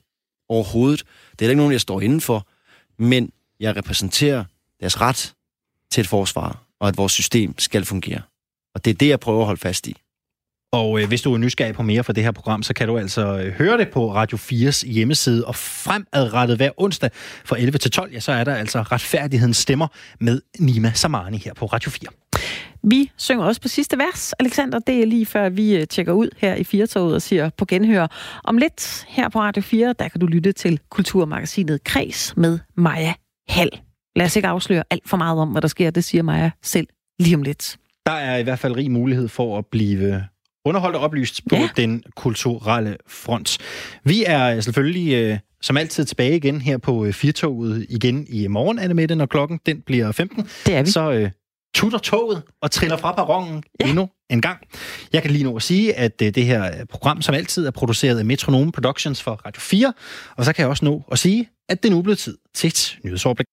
Speaker 5: overhovedet. Det er ikke nogen, jeg står inden for. Men jeg repræsenterer deres ret til et forsvar, og at vores system skal fungere. Og det er det, jeg prøver at holde fast i.
Speaker 1: Og øh, hvis du er nysgerrig på mere fra det her program, så kan du altså øh, høre det på Radio 4's hjemmeside. Og fremadrettet hver onsdag fra 11 til 12, ja, så er der altså retfærdighedens stemmer med Nima Samani her på Radio 4.
Speaker 2: Vi synger også på sidste vers, Alexander. Det er lige før vi øh, tjekker ud her i Firtoget og siger på genhør. Om lidt her på Radio 4, der kan du lytte til Kulturmagasinet Kreds med Maja Hall. Lad os ikke afsløre alt for meget om, hvad der sker. Det siger Maja selv lige om lidt.
Speaker 1: Der er i hvert fald rig mulighed for at blive underholdt og oplyst på ja. den kulturelle front. Vi er selvfølgelig øh, som altid tilbage igen her på øh, Firtoget igen i morgen, Anne Mette, når klokken den bliver 15.
Speaker 2: Det er vi.
Speaker 1: Så øh, tutter toget og triller fra perronen ja. endnu en gang. Jeg kan lige nu at sige, at øh, det her program som altid er produceret af Metronome Productions for Radio 4, og så kan jeg også nå at sige, at det nu er blevet tid til et nyhedsoverblik.